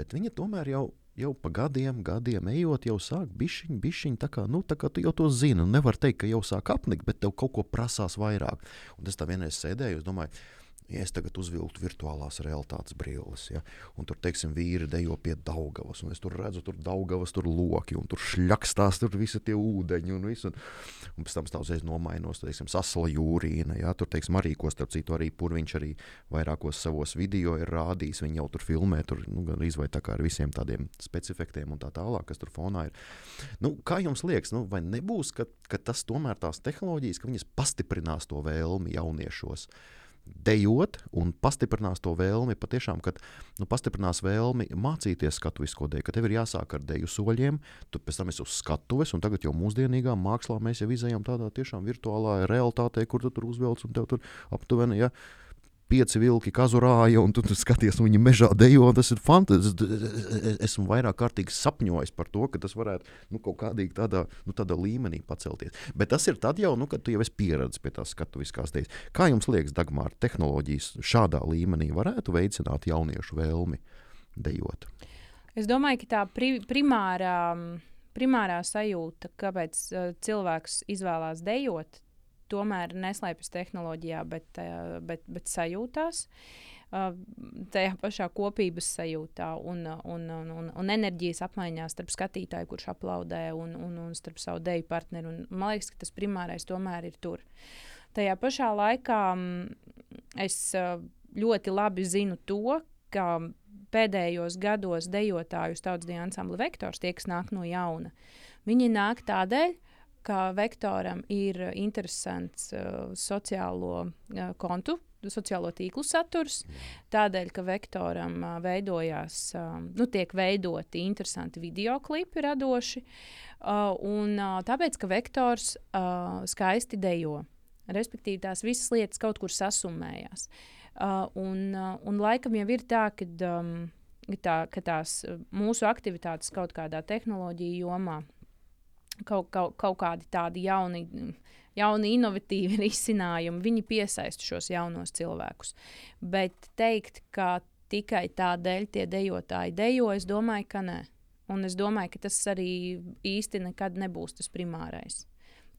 bet viņa tomēr jau jau pa gadiem, gadiem ejot, jau sāk bišķiņ, bišķiņ, tā kā, nu, tā kā tu jau to zini. Nevar teikt, ka jau sāk apnikt, bet tev kaut ko prasās vairāk. Un es tā vienreiz sēdēju, es domāju, ja es tagad uzvilktu virtuālās realitātes brilles, ja, un tur, teiksim, vīri dejo pie Daugavas, un es tur redzu, tur Daugavas, tur loki, un tur šļakstās, tur visi tie ūdeņi, un viss, un, un pēc tam stāvzēs nomainos, teiksim, sasla jūrīna, ja, tur, teiksim, arī, ko starp citu arī Purviņš arī vairākos savos video ir rādījis, viņi jau tur filmē, tur, nu, gan izvai tā kā ar visiem tādiem specifektiem un tā tālāk, kas tur fonā ir. Nu, kā jums liekas, nu, vai nebūs, ka, ka tas tomēr tās tehnoloģijas, ka viņas pastiprinās to vēlmi jauniešos? Uh, dejot un pastiprinās to vēlmi, patiešām, kad nu, pastiprinās vēlmi mācīties skatuvisko dēļ, ka tev ir jāsāk ar deju soļiem, tu pēc tam esi uz skatuves, un tagad jau mūsdienīgā mākslā mēs jau izējām tādā tiešām virtuālā realitātē, kur tu tur uzvelc un tev tur aptuveni. Ja, pieci vilki kazurāja, un tu, tu skaties, viņi mežā dejo. Tas ir fantastiski. Es, esmu vairāk kārtīgi sapņojis par to, ka tas varētu nu, kaut kādīgi tādā, nu, tādā līmenī pacelties. Bet tas ir tad jau, nu, kad tu jau esi pieredzējis pie tās skatuviskās dēļas. Kā jums liekas, Dagmār, tehnoloģijas šādā līmenī varētu veicināt jauniešu vēlmi dejot? Es domāju, ka tā pri primārā, primārā sajūta, kāpēc uh, cilvēks izvēlās dejot, tomēr neslēpjas tehnoloģijā, bet, eh, bet, bet sajūtās. Uh, tajā pašā kopības sajūtā un, un, un, un, enerģijas apmaiņā starp skatītāju, kurš aplaudē, un, un, un starp savu deju partneri. Un, man liekas, ka tas primārais tomēr ir tur. Tajā pašā laikā es ļoti labi zinu to, ka pēdējos gados dejotājus tautas dienas ansambla vektors, tie, kas nāk no jauna, viņi nāk tādēļ, ka vektoram ir interesants uh, sociālo uh, kontu, sociālo tīklu saturs. Tādēļ, ka vektoram uh, veidojās, uh, nu, tiek veidoti interesanti video klipi radoši, uh, un uh, tāpēc, ka vektors uh, skaisti dejo. Respektīvi, tās visas lietas kaut kur sasumējās. Uh, un, uh, un laikam jau ir tā, ka, um, tā, ka tās mūsu aktivitātes kaut kādā tehnoloģiju jomā kaut, kaut, kaut kādi tādi jauni. Jauni, inovatīvi risinājumi, viņi piesaista šos jaunos cilvēkus. Bet teikt, ka tikai tādēļ tie dejotāji dejo, es domāju, ka nē. Un es domāju, ka tas arī īsti nekad nebūs tas primārais.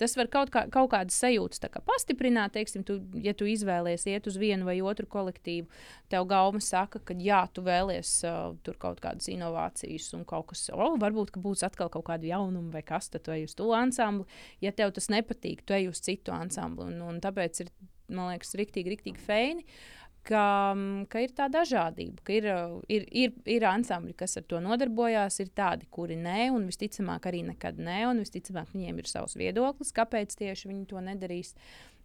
Tas var kaut, kā, kaut kādas sajūtas kā pastiprināt, teiksim, tu, ja tu izvēlies iet uz vienu vai otru kolektīvu. Tev gauma saka, ka jā, tu vēlies uh, tur kaut kādas inovācijas un kaut kas, oh, varbūt ka būs atkal kaut kāda jaunuma vai kas, tad ej uz to ansambli. Ja tev tas nepatīk, tu ej uz citu ansambli. Un, un tāpēc ir, man liekas, riktīgi, riktīgi feini. Uh, ka, mm, ka ir tā dažādība, ka ir, ir, ir, ir ansambļi, kas ar to nodarbojās, ir tādi, kuri nē, un visticamāk arī nekad nē, un visticamāk viņiem ir savs viedoklis, kāpēc tieši viņi to nedarīs.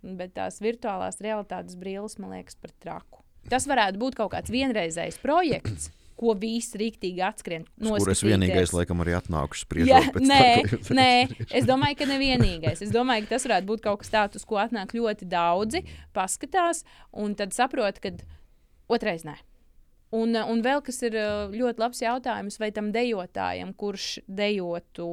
Bet tās virtuālās realitātes brilles man liekas par traku. Tas varētu būt kaut kāds vienreizējs projekts ko visi rīktīgi atskrien. Kur es vienīgais, laikam, arī atnākuši spriest. Ja, nē, tā, nē, es domāju, ka nevienīgais. Es domāju, ka tas varētu būt kaut kas tāds, uz ko atnāk ļoti daudzi, paskatās un tad saprot, ka otrais nē. Un, un vēl kas ir ļoti labs jautājums, vai tam dejotājam, kurš dejotu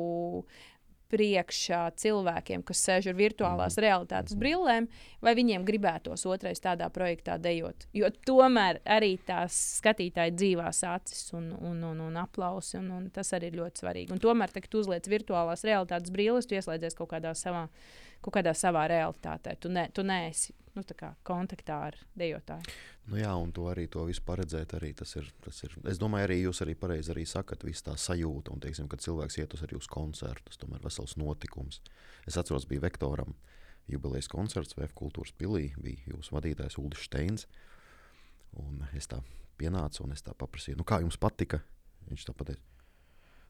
priekšā cilvēkiem, kas sēž ar virtuālās mhm. realitātes brillēm, vai viņiem gribētos otrais tādā projektā dejot. Jo tomēr arī tās skatītāji dzīvās acis un, un, un, un aplausi, un, un tas arī ir ļoti svarīgi. Un tomēr, kad uzliec virtuālās realitātes brilles, tu ieslēdzies kaut kādā savā, kaut kādā savā realitātē. Tu, ne, tu neesi nu, kontaktā ar dejotāju. Nu jā, un to arī to visu paredzēt. Arī tas ir, tas ir, es domāju, arī jūs arī pareizi arī sakat, visu tā sajūta. Un, teiksim, kad cilvēks iet uz uz koncertu, tas tomēr ir vesels notikums. Es atceros, bija Vektoram jubilejas koncerts VF kultūras pilī, bija jūsu vadītājs Ulrichs Steins. Un es tā pienācu un es tā paprasīju, nu, kā jums patika? Viņš tā pateica,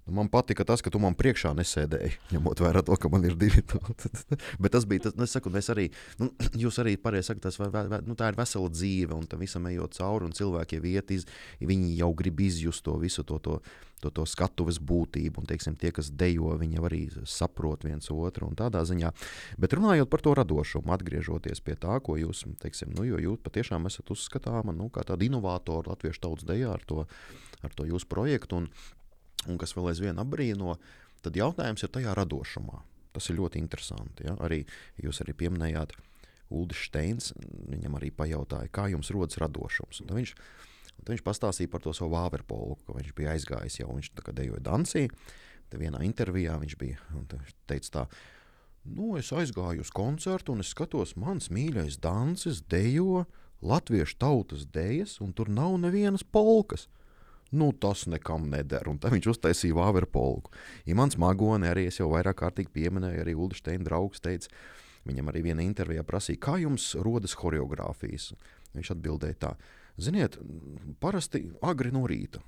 Nu, man patika tas, ka tu man priekšā nesēdēji, ņemot vērā to, ka man ir divi tādi. Bet tas bija tas, nu, saku, arī, nu, jūs arī pareizi sakat, tas var, nu, ir vesela dzīve, un tam visam ejot cauri, un cilvēki jau iet, iz, viņi jau grib izjust to visu to, to, to, to skatuves būtību, un teiksim, tie, kas dejo, viņi arī saprot viens otru un tādā ziņā. Bet runājot par to radošumu, atgriežoties pie tā, ko jūs, teiksim, nu, jo jūs patiešām esat uzskatāma nu, kā tāda inovātora latviešu tautas dejā ar to, ar to jūsu projektu. Un, un kas vēl aizvien apbrīno, tad jautājums ir tajā radošumā. Tas ir ļoti interesanti. Ja? Arī jūs arī pieminējāt Ulrichs Steins. Viņam arī pajautāja, kā jums rodas radošums. Un viņš, un viņš pastāstīja par to savu vāverpolu, ka viņš bija aizgājis jau, viņš dejoja Dansī. Te vienā intervijā viņš bija viņš teica tā, nu, es aizgāju uz koncertu un es skatos, mans mīļais danses dejo latviešu tautas dejas, un tur nav nevienas polkas nu, tas nekam neder. Un tad viņš uztaisīja Vāverpolku. Imants Magoni arī es jau vairāk kārtīgi pieminēju, arī Ulrichs Steina draugs teica, viņam arī viena intervijā prasīja, kā jums rodas choreogrāfijas. Viņš atbildēja tā. Ziniet, parasti agri no rīta.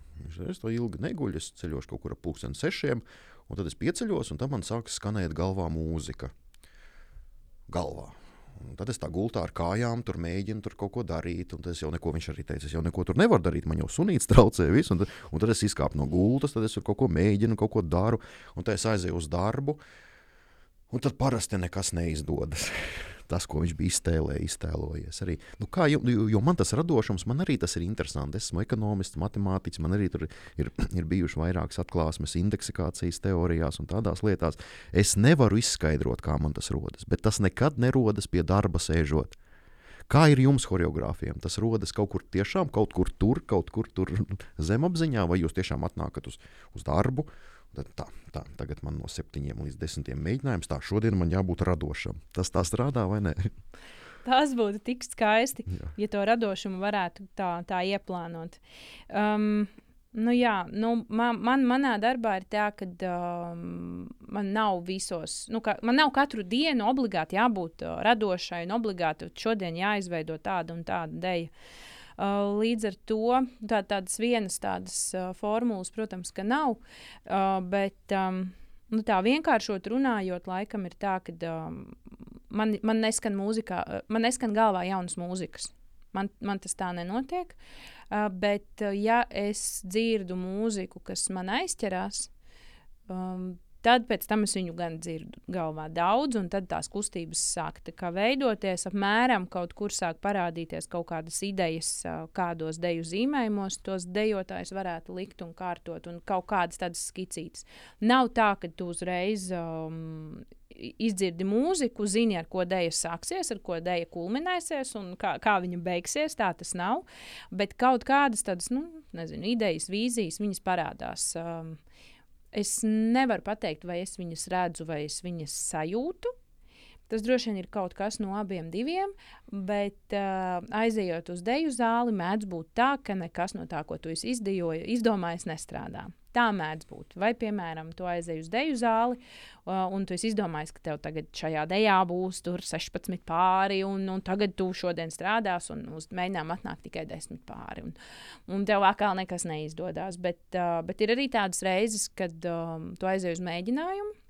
Es to ilgi neguļu, es ceļošu kaut kur ap pulksten sešiem, un tad es pieceļos, un tam man sākas skanēt galvā mūzika. Galvā. Un tad es tā gultā ar kājām tur mēģinu tur kaut ko darīt. Un tas jau neko viņš arī teica. Es jau neko tur nevaru darīt. Man jau sunīts traucē visu. Un tad, un tad es izkāpu no gultas, tad es tur kaut ko mēģinu, kaut ko daru. Un tad es aizēju uz darbu. Un tad parasti nekas neizdodas. tas, ko viņš bija iztēlē, iztēlojies. Arī, nu kā, jo, jo man tas radošums, man arī tas ir interesanti. Es esmu ekonomists, matemātiķis, man arī tur ir, ir bijušas vairākas atklāsmes indeksikācijas teorijās un tādās lietās. Es nevaru izskaidrot, kā man tas rodas, bet tas nekad nerodas pie darba sēžot. Kā ir jums, choreogrāfiem? Tas rodas kaut kur tiešām, kaut kur tur, kaut kur tur zemapziņā, vai jūs tiešām atnākat uz, uz darbu, uh, Tā, tā, tagad man no septiņiem līdz desmitiem mēģinājums, tā šodien man jābūt radošam. Tas tā strādā vai nē? Tas būtu tik skaisti, jā. ja to radošumu varētu tā, tā ieplānot. Um, Nu, jā, nu, man, man, manā darbā ir tā, ka um, man nav visos, nu, ka, man nav katru dienu obligāti jābūt uh, radošai un obligāti šodien jāizveido tāda un tāda ideja. Uh, līdz ar to tā, tādas vienas tādas uh, formulas, protams, ka nav. Uh, bet um, nu, tā vienkāršot runājot, laikam ir tā, ka um, man, man, neskan mūzikā, man neskan galvā jaunas mūzikas. Man, man tas tā nenotiek. Uh, bet, uh, ja es dzirdu mūziku, kas man aizķerās, um, Tad pēc tam es viņu gan dzirdu galvā daudz, un tad tās kustības sāk tā veidoties. Apmēram kaut kur sāk parādīties kaut kādas idejas, kādos deju zīmējumos tos dejotājus varētu likt un kārtot, un kaut kādas tādas skicītas. Nav tā, ka tu uzreiz um, izdzirdi mūziku, zini, ar ko dēļa sāksies, ar ko dēļa kulminēsies un kā, kā viņa beigsies. Tā tas nav. Bet kaut kādas tādas, nu, nezinu, idejas, vīzijas, viņas parādās. Um, es nevaru pateikt, vai es viņas redzu, vai es viņas sajūtu. Tas droši vien ir kaut kas no abiem diviem, bet uh, aizejot uz deju zāli, mēdz būt tā, ka nekas no tā, ko tu izdomāji, nestrādā. Tā mēdz būt. Vai, piemēram, tu aizej uz deju zāli, uh, un tu izdomāji, ka tev tagad šajā dejā būs 16 pāri, un, un tagad tu šodien strādās, un uz mēģinājumu atnāk tikai 10 pāri. Un, un tev atkal nekas neizdodas. Bet, uh, bet ir arī tādas reizes, kad um, tu aizej uz mēģinājumu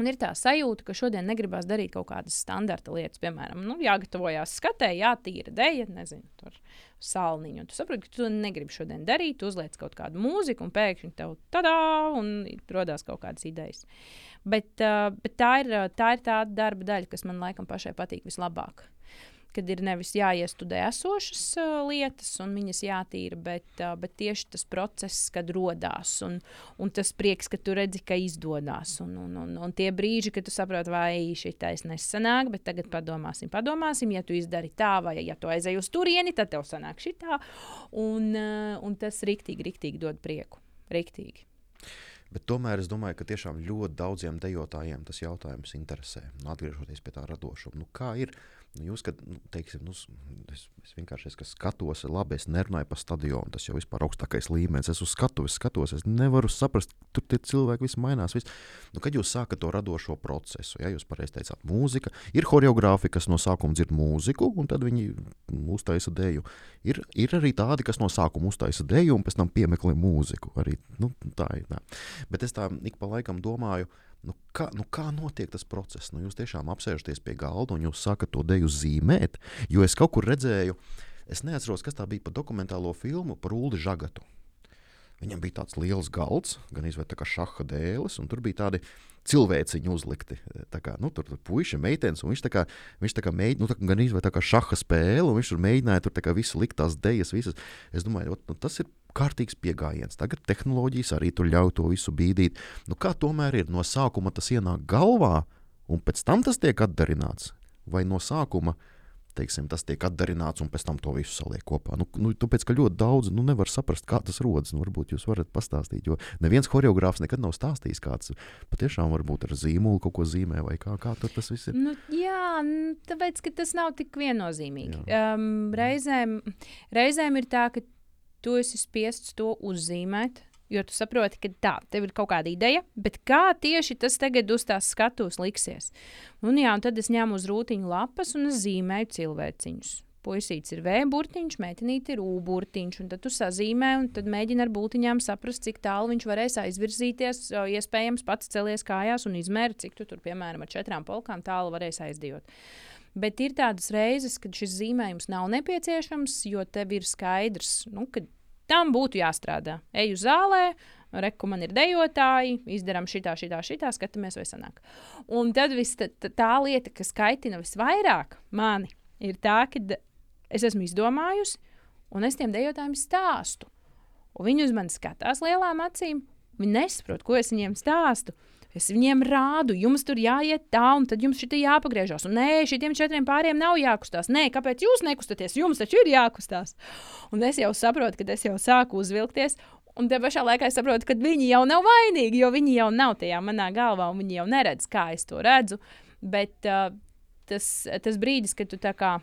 Un ir tā sajūta, ka šodien negribas darīt kaut kādas standarta lietas, piemēram, nu, jāgatavojas skatē, jātīra dēļa, nezinu, tur salniņu. Un tu saproti, ka tu negribi šodien darīt, uzliec kaut kādu mūziku, un pēkšņi tev tādā un radās kaut kādas idejas. Bet, uh, bet tā, ir, tā ir tā darba daļa, kas man laikam pašai patīk vislabāk kad ir nevis jāiestudē esošas uh, lietas un viņas jātīra, bet, uh, bet tieši tas process, kad radās un, un tas prieks, ka tu redzi, ka izdodas. Un, un, un, un tie brīži, kad tu saproti, vai šī taisa nesanāk, bet tagad padomāsim, padomāsim, ja tu izdari tā, vai ja tu aizej uz turieni, tad tev sanāk šī tā. Un, uh, un tas riktīgi, riktīgi dod prieku. Riktīgi. Bet tomēr es domāju, ka tiešām ļoti daudziem dejotājiem tas jautājums interesē. Nu, atgriežoties pie tā radošuma, nu, kā ir? Uh, Nu, jūs, kad, nu, teiksim, nu, es, es vienkārši es, skatos, labi, es nerunāju par stadionu. Tas jau ir augstākais līmenis. Es uz skatuves skatos, es nevaru saprast, tur tie cilvēki viss mainās. Viss. Nu, kad jūs sākat to radošo procesu, ja jūs pareizi teicāt, mūzika, ir choreogrāfi, kas no sākuma dzird mūziku, un tad viņi uztaisa dēļu. Ir, ir arī tādi, kas no sākuma uztaisa dēļu, un pēc tam piemeklē mūziku. Arī, nu, tā ir. Tā. Bet es tā ik pa laikam domāju, Nu, kā, nu, kā notiek tas process? Nu, jūs tiešām apsēžaties pie galda un jūs sākat to deju zīmēt. Jo es kaut kur redzēju, es neatceros, kas tā bija par dokumentālo filmu par Ulu Žagatu. Viņam bija tāds liels galds, gan izvēlēts kā šaha dēlis, un tur bija tādi cilvēciņi uzlikti. Kā, nu, tur bija puikas, meitenes, un viņš tā kā, viņš tā kā mēģināja, nu, tā, gan izvēlēts tā kā šaha spēle, un viņš tur mēģināja tur visu likt tās dejas, visas. Es domāju, ot, nu, tas ir kārtīgs pieejams. Tagad tehnoloģijas arī tur ļauj to visu bīdīt. Nu, kā tomēr ir no sākuma tas ienāk galvā, un pēc tam tas tiek atdarināts? Vai no sākuma teiksim, tas tiek atdarināts un pēc tam to visu saliek kopā? Nu, nu, tāpēc, ka ļoti daudz nu, nevar saprast, kā tas rodas. Nu, varbūt jūs varat pastāstīt, jo neviens choreogrāfs nekad nav stāstījis, kāds patiešām varbūt ar zīmolu kaut ko zīmē vai kā, kā tas viss ir. Nu, jā, tāpēc, ka tas nav tik viennozīmīgi. Um, reizēm, reizēm ir tā, ka tu esi spiests to uzzīmēt. Jo tu saproti, ka tā, tev ir kaut kāda ideja, bet kā tieši tas tagad uz tās skatuves liksies. Un, jā, un tad es ņēmu uz rūtiņu lapas un zīmēju cilvēciņus. Puisīts ir V burtiņš, meitenīte ir U burtiņš, un tad tu sazīmē, un tad mēģini ar būtiņām saprast, cik tālu viņš varēs aizvirzīties. Iespējams, pats celies kājās un izmēri, cik tu tur, piemēram, ar četrām polkām tālu varēs aizdot. Bet ir tādas reizes, kad šis zīmējums nav nepieciešams, jo tev ir skaidrs, nu, ka tam būtu jāstrādā. Eju zālē, reku man ir dejotāji, izdarām šitā, šitā, šitā, skatāmies, vai sanāk. Un tad vis, tā, tā lieta, kas kaitina visvairāk mani, ir tā, ka es esmu izdomājusi, un es tiem dejotājiem stāstu. Un viņi uz mani skatās lielām acīm, viņi nesaprot, ko es viņiem stāstu. Es viņiem rādu, jums tur jāiet tā, un tad jums šī jāpagriežas. Un nē, šiem četriem pāriem nav jākustās. Nē, kāpēc jūs nekustaties? Jums taču ir jākustās. Un es jau saprotu, ka es jau sāku uzvilkties. Un te pašā laikā es saprotu, ka viņi jau nav vainīgi, jo viņi jau nav tajā manā galvā, un viņi jau neredz, kā es to redzu. Bet uh, tas, tas brīdis, kad tu tā kā.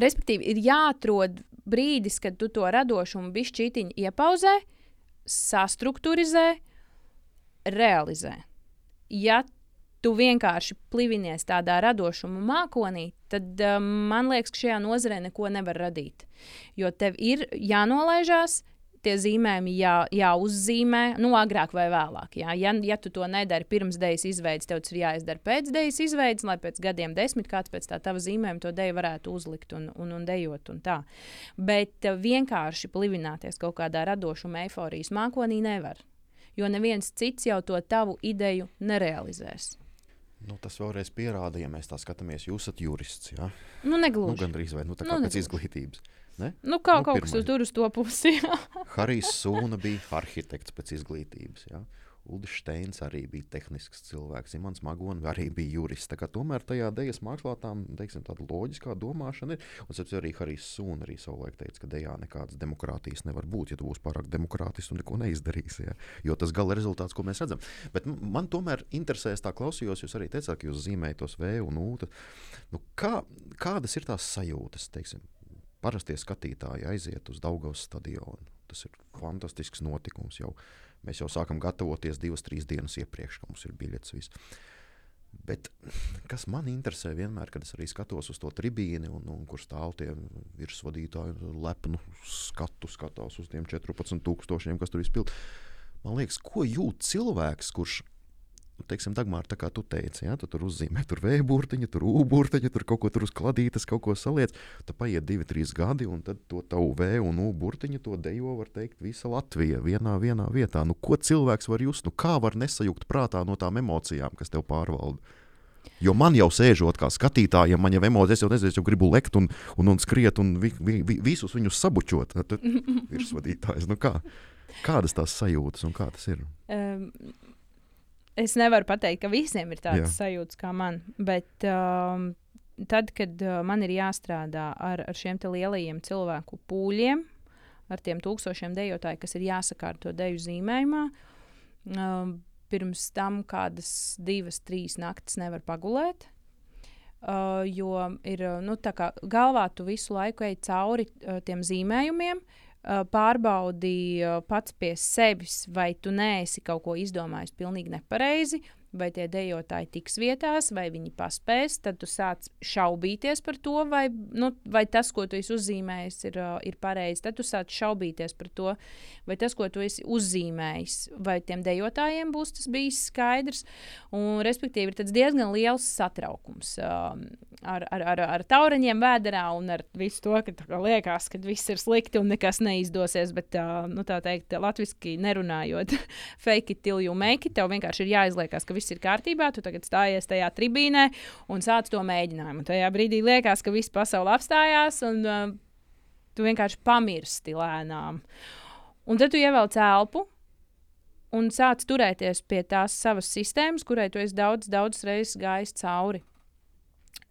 Respektīvi, ir jāatrod brīdis, kad tu to radošumu bišķītiņu iepauzē, sastruktūrizē, realizē. Ja tu vienkārši plivinies tādā radošuma mākonī, tad um, man liekas, ka šajā nozarē neko nevar radīt. Jo tev ir jānolaižās, tie zīmējumi jā, jāuzzīmē, nu, agrāk vai vēlāk. Jā. Ja, ja tu to nedari pirms dēļas izveides, tev tas ir jāizdara pēc dēļas izveides, lai pēc gadiem, desmit kāds pēc tā tava zīmējuma to dēļu varētu uzlikt un, un, un dejot. Un tā. Bet uh, vienkārši plivināties kaut kādā radošuma, eifórijas mākonī nevar. Jo neviens cits jau to tavu ideju nerealizēs. Nu, tas vēlreiz pierāda, ja mēs tā skatāmies, jūs esat jurists. Ja? Nu, Nu, negluži. Gan drīz vai nu, tā Nu, kā pēc negluži. izglītības. Ne? Nu, kā Nu, kaut kas pirmais. tur uz to pusi. jā. Harijs Sūna bija arhitekts pēc izglītības. Ja? Ulris Steins arī bija tehnisks cilvēks. Imants Magons arī bija jurists. Tomēr tajā dēļas mākslā tā, teiksim, loģiskā domāšana ir. Un sapratu, arī Harijs Sūna arī savulaik teica, ka dejā nekādas demokrātijas nevar būt, ja tu būsi pārāk demokrātisks un neko neizdarīsi. Ja? Jo tas gala rezultāts, ko mēs redzam. Bet man tomēr interesē, es tā klausījos, jūs arī teicāt, ka jūs zīmējat tos V un U. tad, Nu, kā, kādas ir tās sajūtas? Teiksim, parastie skatītāji aiziet uz Daugavas stadionu. Tas ir fantastisks notikums. Jau. Mēs jau sākam gatavoties divas, trīs dienas iepriekš, ka mums ir biļets. Viss. Bet kas man interesē vienmēr, kad es arī skatos uz to tribīni, un, un kur stāv tie virsvadītāji, lepnu skatu skatās uz tiem 14,000, kas tur izpild. Man liekas, ko jūt cilvēks, kurš teiksim, Dagmār, tā kā tu teici, ja, tu tur uzzīmē, tur vēja burtiņa, tur ūburtiņa, tur kaut ko tur uz kladītes, kaut ko saliec. Tad paiet divi, trīs gadi, un tad to tavu vēju un ūburtiņu to dejo, var teikt, visa Latvija vienā, vienā vietā. Nu, ko cilvēks var just, nu kā var nesajukt prātā no tām emocijām, kas tev pārvalda? Jo man jau sēžot kā skatītājam, man jau emocijas, jau nezinu, es jau gribu lekt un, un, un skriet un vi, vi, vi, visus viņus sabučot. Tad virsvadītājs, nu kā? Kādas tās sajūtas un kā tas ir? Um, es nevaru pateikt, ka visiem ir tādas Jā. sajūtas kā man. Bet um, tad, kad uh, man ir jāstrādā ar, ar šiem lielajiem cilvēku pūļiem, ar tiem tūkstošiem dejotāju, kas ir jāsakārto deju zīmējumā, um, pirms tam kādas divas, trīs naktis nevar pagulēt. Uh, jo ir uh, nu, tā kā galvā tu visu laiku ej cauri uh, tiem zīmējumiem, uh, pārbaudi pats pie sevis, vai tu neesi kaut ko izdomājis pilnīgi nepareizi, vai tie dejotāji tiks vietās, vai viņi paspēs. Tad tu sāc šaubīties par to, vai, nu, vai tas, ko tu esi uzzīmējis, ir, ir pareizi. Tad tu sāc šaubīties par to, vai tas, ko tu esi uzzīmējis, vai tiem dejotājiem būs tas bijis skaidrs. Un, respektīvi, ir diezgan liels satraukums um, ar, ar, ar, ar taureņiem vēderā un ar visu to, ka kā liekas, ka viss ir slikti un nekas neizdosies. Bet, uh, nu, tā teikt, latviešu nerunājot, fake it till you make it. Tev vienkārši ir jāizliekas, ka viss ir kārtībā. Tu tagad stājies tajā tribīnē un sāc to mēģinājumu. Tajā brīdī liekas, ka viss pasaule apstājās un uh, tu vienkārši pamirsti lēnām. Un tad tu ievelc elpu un sāc turēties pie tās savas sistēmas, kurai tu esi daudz, daudz reizes gājis cauri.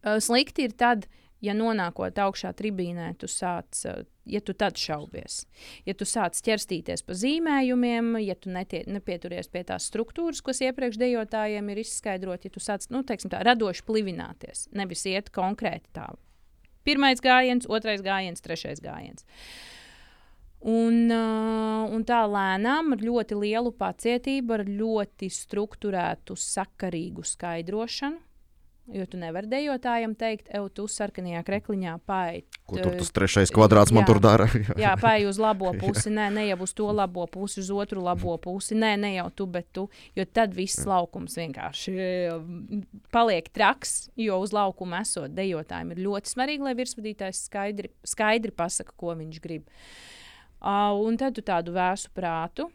Slikti ir tad, ja nonākot augšā tribīnē, tu sāc, uh, ja tu tad šaubies. Ja tu sāc ķerstīties pa zīmējumiem, ja tu netie, nepieturies pie tās struktūras, kas iepriekš dejotājiem ir izskaidrot, ja tu sāc, nu, teiksim tā, radoši plivināties, nevis iet konkrēti tā. Pirmais gājiens, otrais gājiens, trešais gājiens. Un, uh, un tā lēnām, ar ļoti lielu pacietību, ar ļoti strukturētu, sakarīgu skaidrošanu. Jo tu nevari dejotājam teikt, ej, tu sarkanajā krekliņā paiet. Ko tur tas trešais kvadrāts man jā. tur dara? Jā, paiet uz labo pusi. Nē, ne jau uz to labo pusi, uz otru labo pusi. Nē, ne jau tu, bet tu. Jo tad viss laukums vienkārši mm, paliek traks. Jo uz laukuma esot dejotājiem ir ļoti svarīgi, lai virsvadītājs skaidri, skaidri pasaka, ko viņš grib. Uh, un tad tu tādu vēsu prātu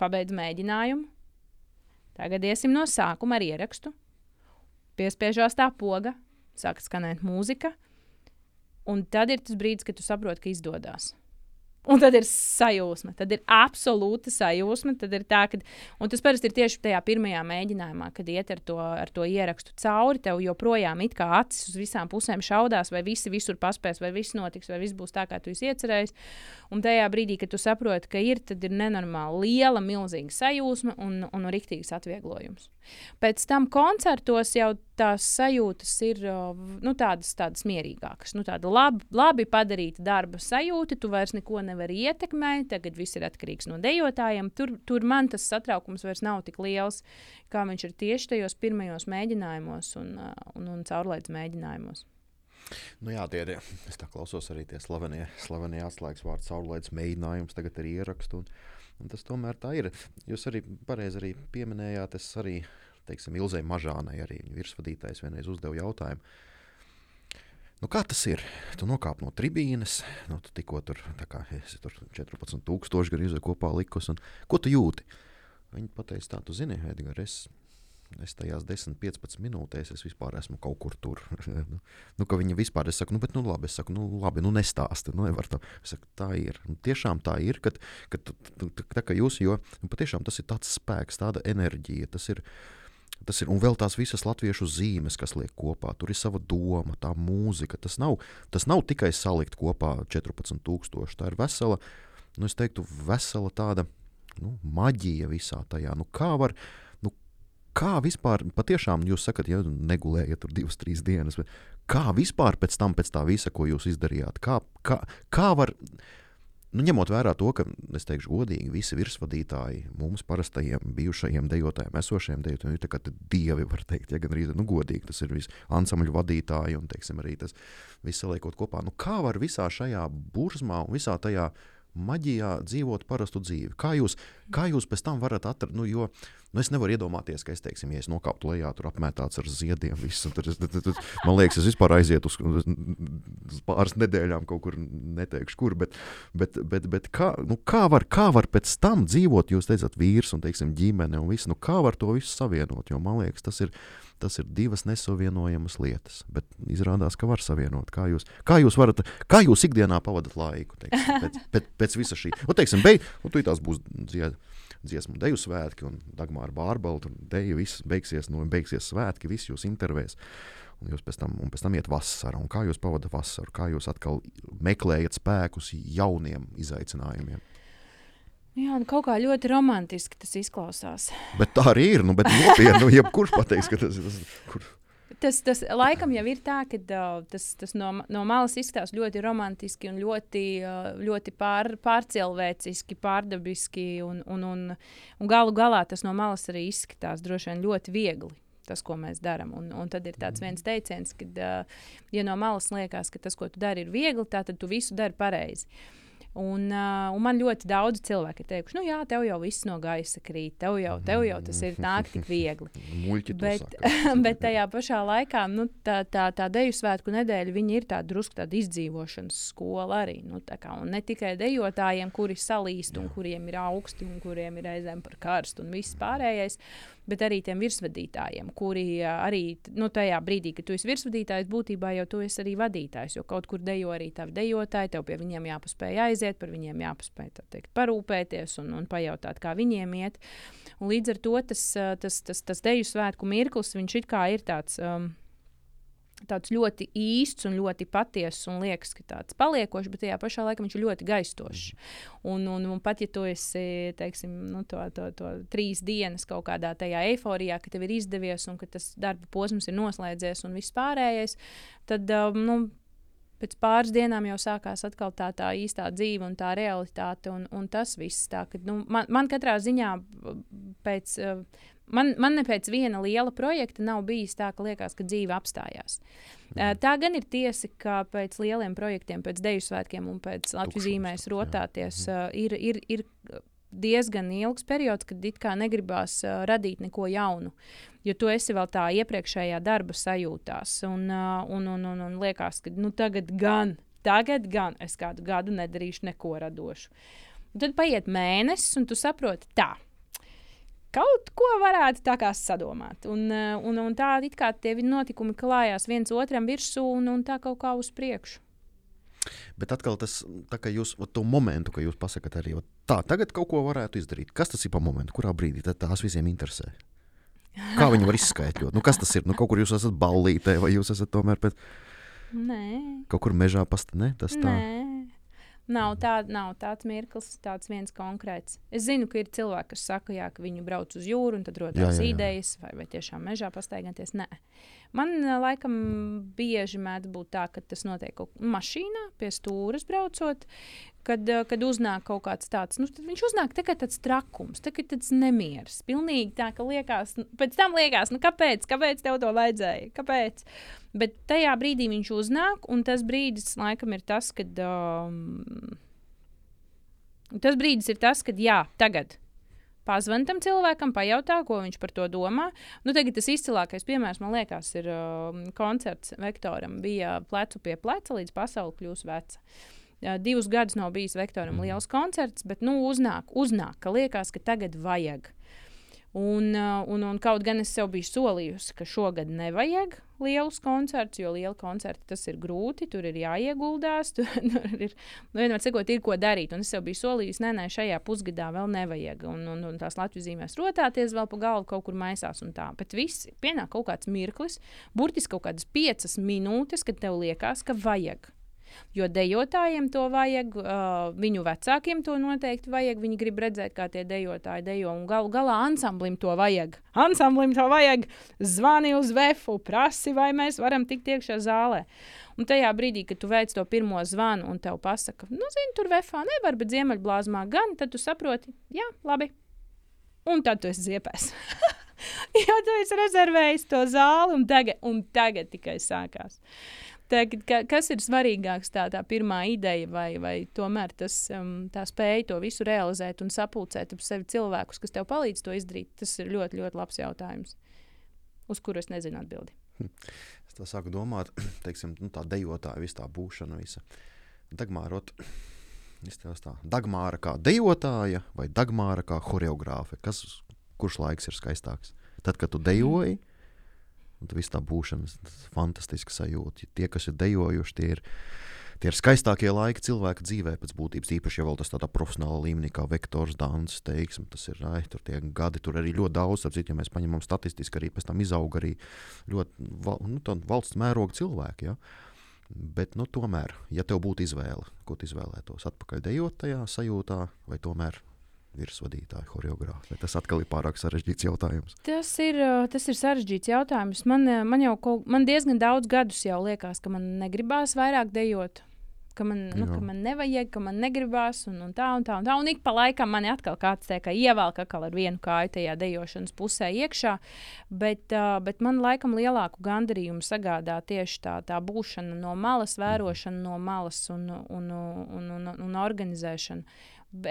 pabeidz mēģinājumu. Tagad iesim no sākuma ar ierakstu. Piespiežās tā poga, sāk skanēt mūzika. Un tad ir tas brīdis, kad tu saproti, ka izdodas. Un tad ir sajūsma, tad ir absolūta sajūsma. Ir tā, ka, un tas parasti ir tieši tajā pirmajā mēģinājumā, kad iet ar to, ar to ierakstu cauri. Tev joprojām kā acis uz visām pusēm šaudās, vai visi visur paspēs, vai viss notiks, vai viss būs tā, kā tu esi iecerējis. Un tajā brīdī, kad tu saproti, ka ir, tad ir nenormāli liela, milzīga sajūsma un, un riktīgs atvieglojums. Pēc tam koncertos jau tās sajūtas ir nu, tādas, tādas mierīgākas. Nu, tāda lab, labi padarīta darba sajūta, tu vairs neko nevari ietekmēt, tagad viss ir atkarīgs no dejotājiem. Tur, tur man tas satraukums vairs nav tik liels, kā viņš ir tieši tajos pirmajos mēģinājumos un, un, un caurlaides mēģinājumos. Nu, jā, tie ir. Es tā klausos arī tie slavenie, slavenie atslēgas vārdi, caurlaides mēģinājums, tagad ir ieraksts. Un, un tas tomēr tā ir. Jūs arī pareizi pieminējāt, es arī, teiksim, Ilzai Mažānai, arī viņa virsvadītājs vienreiz uzdeva jautājumu. Nu, kā tas ir? Tu nokāp no tribīnes, nu, tu tikko tur, kā, tur 14,000 gandrīz kopā likus. Ko tu jūti? Viņi pateica, tā, tu zini, Edgars, es, es tajās 10, 15 minūtēs es vispār esmu kaut kur tur. nu, nu, ka viņi vispār, es saku, nu, bet, nu, labi, es saku, nu, labi, nu, nestāsti, nu, tā. Es saku, tā ir. Nu, tiešām tā ir, kad, kad tā kā jūs, jo nu, patiešām tas ir tāds spēks, tāda enerģija, tas ir, uh, Tas ir, un vēl tās visas latviešu zīmes, kas liek kopā. Tur ir sava doma, tā mūzika. Tas nav, tas nav tikai salikt kopā 14,000. Tā ir vesela, nu, es teiktu, vesela tāda nu, maģija visā tajā. Nu, kā var, nu, kā vispār, patiešām jūs sakat, ja negulējat tur divas, trīs dienas, bet kā vispār pēc tam, pēc tā visa, ko jūs izdarījāt, kā, kā, kā var Nu, ņemot vērā to, ka, es teikšu, godīgi, visi virsvadītāji, mums parastajiem bijušajiem dejotājiem, esošajiem dejotājiem, ir kā dievi, var teikt, ja gan arī nu, godīgi tas ir visi ansambļu vadītāji un, teiksim, arī tas viss saliekot kopā. Nu, kā var visā šajā burzmā un visā tajā maģijā dzīvot parastu dzīvi. Kā jūs, kā jūs pēc tam varat atrast, nu, jo nu, es nevaru iedomāties, ka es, teiksim, ja es nokāptu lejā, tur apmētāts ar ziediem, visu, tad, tad, tad, tad, man liekas, es vispār aizietu uz, uz pāris nedēļām kaut kur, neteikšu, kur, bet, bet, bet, bet kā, nu, kā, var, kā var pēc tam dzīvot, jūs teicat, vīrs un, teiksim, ģimene un viss, nu, kā var to visu savienot, jo man liekas, tas ir, tas ir divas nesavienojamas lietas. Bet izrādās, ka var savienot. Kā jūs, kā jūs, varat, kā jūs ikdienā pavadat laiku teiksim, pēc, pēc, pēc visa šī? Un, teiksim, beig, un tu tās būs dzied, dziesmu deju svētki, un Dagmāra Bārbala, un deju viss beigsies, nu, beigsies svētki, viss jūs intervēs. Un jūs pēc tam, pēc tam iet vasarā, un kā jūs pavadat vasaru, kā jūs atkal meklējat spēkus jauniem izaicinājumiem. Jā, nu kaut kā ļoti romantiski tas izklausās. Bet tā arī ir. Nu, nopietni, nu, jebkurš pateiks, ka tas ir. Kur... Tas, tas laikam jau ir tā, ka uh, tas, tas no, no malas izskatās ļoti romantiski un ļoti, uh, ļoti pār, pārcilvēciski, pārdabiski. Un, un, un, un galu galā tas no malas arī izskatās droši vien ļoti viegli. Tas, ko mēs darām. Un, un tad ir tāds viens teiciens, ka, uh, ja no malas liekas, ka tas, ko tu dari, ir viegli, tad tu visu dari pareizi. Uh, Un, uh, un man ļoti daudz cilvēku ir teikuši, nu, jā, tev jau viss no gaisa krīt, tev jau, tev jau tas ir nāk tik viegli. bet, bet tajā pašā laikā nu, tā, tā, tā deju svētku nedēļa ir tāda drusku tāda izdzīvošanas skola arī. Nu, kā, un ne tikai dejotājiem, kuri salīst un kuriem ir augsti un kuriem ir reizēm par karstu un viss pārējais bet arī tiem virsvadītājiem, kuri arī nu, tajā brīdī, kad tu esi virsvadītājs, būtībā jau tu esi arī vadītājs. Jo kaut kur dejo arī tavi dejotāji, tev pie viņiem jāpaspēj aiziet, par viņiem jāpaspēj teikt, parūpēties un, un pajautāt, kā viņiem iet. Un līdz ar to tas, tas, tas, tas deju svētku mirklis, viņš it kā ir tāds. Um, tāds ļoti īsts un ļoti patiess un liekas, ka tāds paliekošs, bet tajā pašā laikā viņš ir ļoti gaistošs. Un, un, un pat ja tu esi teiksim, nu, to, to, to trīs dienas kaut kādā tajā eiforijā, ka tev ir izdevies un ka tas darba posms ir noslēdzies un viss pārējais, tad um, nu, pēc pāris dienām jau sākās atkal tā, tā īstā dzīve un tā realitāte. Un, un tas viss tā, ka nu, man, man katrā ziņā pēc. Man, man ne pēc viena liela projekta nav bijis tā, ka liekas, ka dzīve apstājās. Mm. Tā gan ir tiesa, ka pēc lieliem projektiem, pēc Deju svētkiem un pēc Latvijas zīmēs rotāties, uh, ir, ir, ir diezgan ilgs periods, kad it kā negribās uh, radīt neko jaunu. Jo tu esi vēl tā iepriekšējā darba sajūtās, un, uh, un, un, un, un liekas, ka nu, tagad gan, tagad gan es kādu gadu nedarīšu neko radošu. Un tad paiet mēnesis, un tu saproti, tā kaut ko varētu tā kā sadomāt. Un, un, un tā it kā tie notikumi klājās viens otram virsū un, un tā kaut kā uz priekšu. Bet atkal tas, kā jūs to momentu, ka jūs pasakāt arī, tā, tagad kaut ko varētu izdarīt. Kas tas ir pa momentu, kurā brīdī tās visiem interesē? Kā viņi var izskaidrot? Nu, kas tas ir? Nu, kaut kur jūs esat ballītē, vai jūs esat tomēr pēc... Nē. Kaut kur mežā pastā, ne? Tas tā. Nē. Nav, tā, nav tāds mirklis, tāds viens konkrēts. Es zinu, ka ir cilvēki, kas saka, jā, ka viņi brauc uz jūru un tad jā. idejas, vai, vai tiešām mežā pastaigāties. Nē, man laikam bieži mēdz būt tā, ka tas notiek mašīnā, pie stūres braucot, kad, eh, kad uznāk kaut kāds tāds, nu, viņš uznāk kā tāds trakums, kā tāds nemieris. Pilnīgi tā, ka liekas, pēc tam liekas, nu, kāpēc, kāpēc tev to vajadzēja? Kāpēc? Bet tajā brīdī viņš uznāk, un tas brīdis laikam ir tas, kad. Um, tas brīdis ir tas, kad jā, tagad. Pazvan tam cilvēkam, pajautā, ko viņš par to domā. Nu, tagad tas izcilākais piemērs, man liekas, ir uh, koncerts Vektoram. Bija plecu pie pleca, līdz pasaule kļūs veca. Uh, divus gadus nav bijis Vektoram Mhm. liels koncerts, bet nu, uznāk, uznāk, ka liekas, ka tagad vajag. Un, un, un kaut gan es sev biju solījusi, ka šogad nevajag lielus koncertus, jo liela koncerta tas ir grūti, tur ir jāieguldās, tur, tur ir, nu, vienmēr sakot, ir ko darīt. Un es sev biju solījusi, nē, nē, šajā pusgadā vēl nevajag. Un, un, un tās Latvijas zīmēs rotāties vēl pa galvu, kaut kur maisās un tā. Bet viss pienāk kaut kāds mirklis, burtiski kaut kādas piecas minūtes, kad tev liekas, ka vajag. Jo dejotājiem to vajag, uh, viņu vecākiem to noteikti vajag. Viņi grib redzēt, kā tie dejotāji dejo. Galu galā ansamblim to vajag. Ansamblim to vajag. Zvani uz vefu, prasi, vai mēs varam tikt iekšā zālē. Un tajā brīdī, kad tu veic to pirmo zvanu un tev pasaka, nu, zini, tur vefā nevar, bet ziemeļblāzmā gan, tad tu saproti, jā, labi. Un tad tu esi ziepēs. jo tu esi rezervējis to zāli, un tagad, un tagad tikai sākās. Tagad, ka, kas ir svarīgāks, tā, tā pirmā ideja, vai, vai tomēr tas, um, tā spēja to visu realizēt un sapulcēt ap sevi cilvēkus, kas tev palīdz to izdarīt? Tas ir ļoti, ļoti labs jautājums, uz kuru es nezinu atbildi. Es tā sāku domāt, teiksim, nu, tā dejotāja, visa tā būšana, visa. Dagmārot, izskatās tā. Dagmāra kā dejotāja vai Dagmāra kā choreogrāfe? Kas, kurš laiks ir skaistāks? Tad, kad tu dejoji, un tad viss tā būšana, tas fantastiski sajūta. Tie, kas ir dejojuši, tie ir, tie ir skaistākie laiki cilvēka dzīvē pēc būtības. Īpaši, ja vēl tas tādā profesionālā līmenī, kā vektors, dans, teiksim, tas ir, ai, tur tie gadi, tur arī ļoti daudz, ap citu, ja mēs paņemam statistiski, arī pēc tam izauga arī ļoti nu, valsts mēroga cilvēki. Ja? Bet, nu, tomēr, ja tev būtu izvēle, ko tu izvēlētos, atpakaļ dejot tajā sajūtā, vai tomēr virsvadītāja, choreogrāfa. Tas atkal ir pārāk sarežģīts jautājums. Tas ir, uh, tas ir sarežģīts jautājums. Man, uh, man jau kaut, man diezgan daudz gadus jau liekas, ka man negribās vairāk dejot. Ka man, nu, ka man nevajag, ka man negribās, un, un tā, un tā, un tā. Un ik pa laikam man atkal kāds te kā ievelk atkal ar vienu kāju tajā dejošanas pusē iekšā. Bet, uh, bet man laikam lielāku gandarījumu sagādā tieši tā, tā būšana no malas, vērošana no malas un, un, un, un, un organizēšana.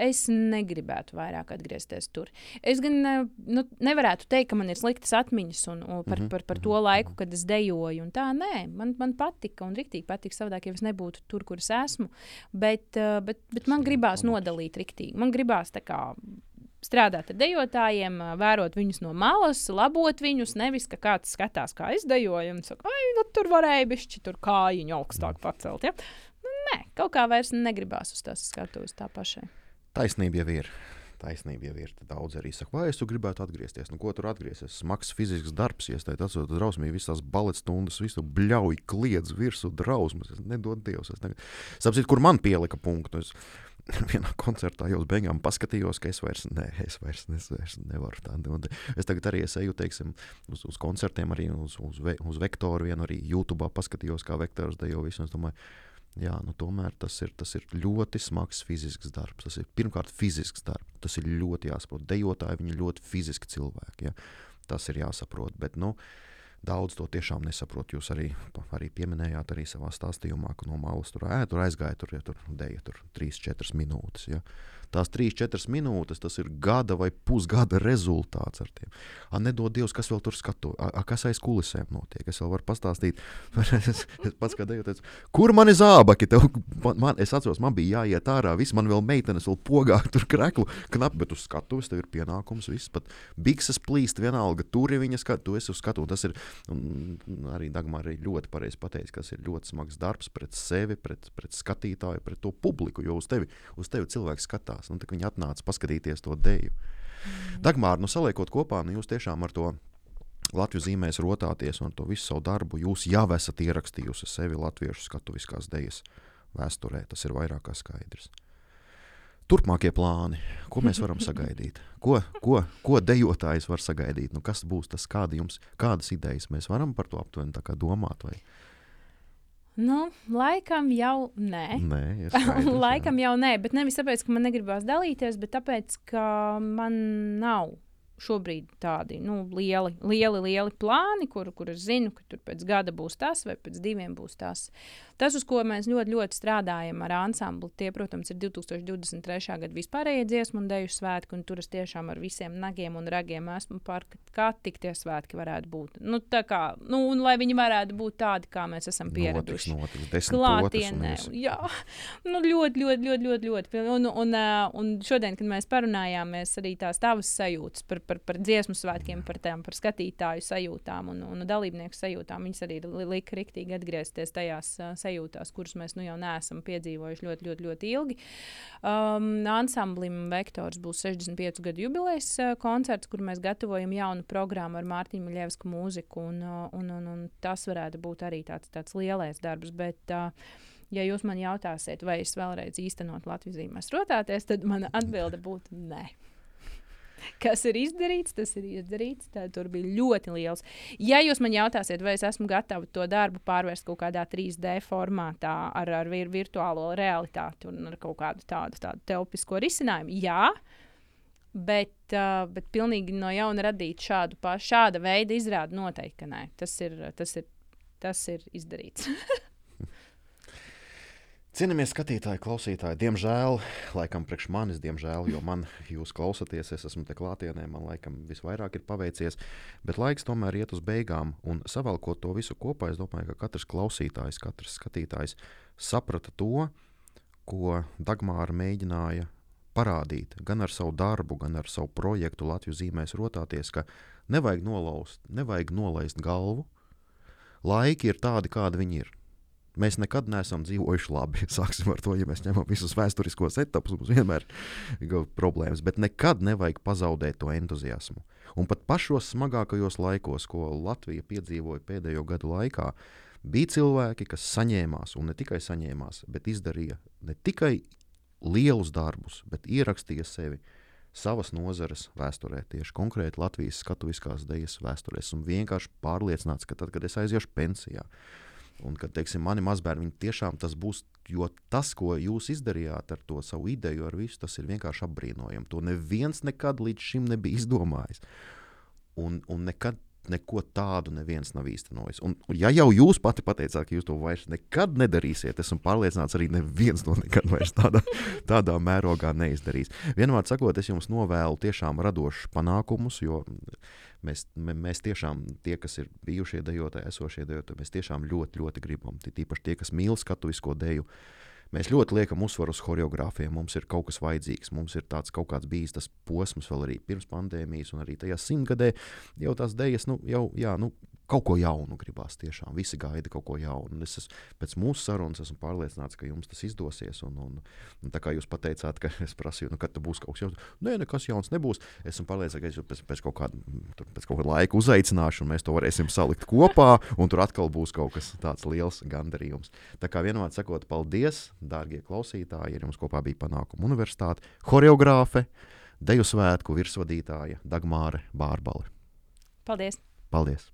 Es negribētu vairāk atgriezties tur. Es gan eh, nu, nevarētu teikt, ka man ir sliktas atmiņas un, un par, Mhm, par, par to laiku, kad es dejoju. Tā nē, man, man patika un rīktīgi patika. Savādāk, ja es nebūtu tur, kur es esmu. Bet, eh, bet, bet man gribās nodalīt rīktīgi. Man gribās tā kā. Strādāt ar dejotājiem, eh, vērot viņus no malas, labot viņus. Nevis, ka kāds skatās, kā es dejoju, un saka, ah, nu, tur varēja bišķi tur kājiņu augstāk pacelt. Ja? Nu, nē, kaut kā vairs negribās uz tās skatuves tā pašai. Taisnība jau ir. Taisnība jau ir. Tad Daudz arī saka, vai es gribētu atgriezties. Nu, ko tur atgriezties? Smags fizisks darbs, iestājas tas drausmīgi, visas balets stundas, visu bļauj, kliedz virsū drausmas. Es nedod Dievs. Es ne... Sapratu, kur man pielika punktu. Es vienā koncertā jau beigām paskatījos, ka es vairs, ne, es vairs, es vairs nevaru tādu. Es tagad arī es eju teiksim, uz, uz koncertiem, arī uz, uz, ve, uz vektoru, vienu arī YouTube paskatījos, kā vektors dejo visu. es Domāju, Jā, nu tomēr tas ir, tas ir ļoti smags fizisks darbs. Tas ir pirmkārt fizisks darbs. Tas ir ļoti jāsaprot. Dejotāji viņi ļoti fiziski cilvēki. Ja? Tas ir jāsaprot. Bet, nu, Daudz to tiešām nesaprot. Jūs arī, arī pieminējāt arī savā stāstījumā, ka no malas tur, ē, tur aizgāja, tur, ja tur dēja tur 3-4 minūtes. Ja. Tās 3-4 minūtes tas ir gada vai pusgada rezultāts ar tiem. A, nedod Dievs, kas vēl tur skato, a, a, kas aiz kulisēm notiek. Es vēl varu pastāstīt, es, es pats kā deju, teicu, kur man ir zābaki? Tev, man, man, es atceros, man bija jāiet ārā, viss man vēl meitenes vēl pogā, tur kreklu knapi, bet uz skatuves tev ir pienākums, viss pat bikses plīst vienalga, tur ir viņa skatu, tu esi uz skatu. Tas ir, un arī Dagmar arī ļoti pareizi pateicis, ka tas ir ļoti smags darbs pret sevi, pret, pret skatītāju, pret to publiku, jo uz tevi, uz tevi cilvēks skatās. Un tad viņi atnāca paskatīties to deju. Mm. Dagmār, nu saliekot kopā, nu jūs tiešām ar to Latvijas zīmēs rotāties un to visu savu darbu. Jūs jau esat ierakstījusi sevi latviešu skatuviskās dejas vēsturē. Tas ir vairāk kā skaidrs. Turpmākie plāni, ko mēs varam sagaidīt? Ko, ko, ko dejotājs var sagaidīt? Nu, kas būs tas, kādi jums, kādas idejas mēs varam par to aptuveni domāt? Vai? Nu, laikam jau nē. Nē, skaidrs, jā. laikam jau nē, bet nevis tāpēc, ka man negribās dalīties, bet tāpēc, ka man nav šobrīd tādi nu, lieli, lieli, lieli plāni, kur, kur es zinu, ka tur pēc gada būs tas vai pēc diviem būs tas. Tas, uz ko mēs ļoti, ļoti strādājam ar ansambli, tie, protams, ir 2023. gada vispārējie dziesmu un deju svētki, un tur es tiešām ar visiem nagiem un ragiem esmu par, kā tik tie svētki varētu būt. Nu, tā kā, nu, un lai viņi varētu būt tādi, kā mēs esam pieraduši. Notiks, notiks, Klātienē, jā, nu, ļoti, ļoti, ļoti, ļoti, ļoti. Un, un, un šodien, kad mēs parunājāmies, arī tās tavas sajūtas par, par, par dziesmu svētkiem, par tām, par skatītāju sajūtām un, un dalībnieku sajūtām, viņas arī lika riktīgi atgriezties tajās sajūtās sajūtās, kuras mēs nu jau neesam piedzīvojuši ļoti, ļoti, ļoti ilgi. Um, ansamblim Vektors būs 65 gadu jubilejas uh, koncerts, kur mēs gatavojam jaunu programmu ar Mārtiņu Maļevsku mūziku. Un, uh, un, un, un tas varētu būt arī tāds, tāds lielais darbs. Bet, uh, ja jūs man jautāsiet, vai es vēlreiz īstenot Latvijas zīmēs rotāties, tad mana atbilde būtu nē. Kas ir izdarīts, tas ir izdarīts. Tā, tur bija ļoti liels. Ja jūs man jautāsiet, vai es esmu gatava to darbu pārvērst kaut kādā 3D formātā, ar, ar vir, virtuālo realitāti un ar kaut kādu tādu, tādu telpisko risinājumu, jā. Bet, uh, bet pilnīgi no jauna radīt šādu pašu, šāda veida izrādi noteikti, ka nē. Tas ir, tas ir, tas ir izdarīts. Cienījamies skatītāji, klausītāji, diemžēl, laikam priekš manis, diemžēl, jo man jūs klausāties, es esmu te klātienē, man laikam visvairāk ir paveicies, bet laiks tomēr iet uz beigām, un savalkot to visu kopā, es domāju, ka katrs klausītājs, katrs skatītājs saprata to, ko Dagmāra mēģināja parādīt gan ar savu darbu, gan ar savu projektu Latvijas zīmēs rotāties, ka nevajag nolaust, nevajag nolaist galvu, laiki ir tādi, kādi viņi ir Mēs nekad neesam dzīvojuši labi. Sāksim ar to, ja mēs ņemam visus vēsturiskos etapus, mums vienmēr ir problēmas. Bet nekad nevajag pazaudēt to entuziasmu. Un pat pašos smagākajos laikos, ko Latvija piedzīvoja pēdējo gadu laikā, bija cilvēki, kas saņēmās, un ne tikai saņēmās, bet izdarīja ne tikai lielus darbus, bet ierakstīja sevi savas nozares vēsturē, tieši konkrēti Latvijas skatuviskās dejas vēsturē. Esmu vienkārši pārliecināts, ka tad, kad es aiziešu pensijā, Un, kad teiksim, mani mazbērni tiešām tas būs, jo tas, ko jūs izdarījāt ar to savu ideju, ar visu, tas ir vienkārši apbrīnojami. To neviens nekad līdz šim nebija izdomājis. Un, un nekad neko tādu neviens nav īstenojis. Un, ja jau jūs pati pateicāt, ka jūs to vairs nekad nedarīsiet, esmu pārliecināts, arī neviens to nekad vairs tādā, tādā mērogā neizdarīs. Vienmēr sakot, es jums novēlu tiešām radošus panākumus, jo mēs, mēs tiešām, tie, kas ir bijušie dejotāji, esošie dejotāji, mēs tiešām ļoti, ļoti gribam. Tīpaši tie, kas mīl skatuvisko deju. Mēs ļoti liekam uzsvaru uz choreogrāfiem. Mums ir kaut kas vajadzīgs. Mums ir tāds kaut kāds bijis tas posms vēl arī pirms pandēmijas, un arī tajā simtgadē jau tās dēļas, nu, jau, jā, nu, kaut ko jaunu gribās. Tiešām visi gaida kaut ko jaunu. Un es esmu, pēc mūsu sarunas esmu pārliecināts, ka jums tas izdosies. Un, un, un tā kā jūs teicāt, ka es prasīju, nu, kad būs kaut kas jauns, nē, nekas jauns nebūs. Esmu pārliecināts, ka es pēc, pēc, kaut kāda, pēc kaut kāda laika uzaicināšu, un mēs to varēsim salikt kopā, un tur atkal būs kaut kas tāds liels gandarījums. Tā kā vienmēr sakot, paldies, dārgie klausītāji, ir jums kopā bija panākuma universitāte, horeogrāfe, deju svētku virsvadītāja Dagmāre Bārbale. Paldies! Paldies!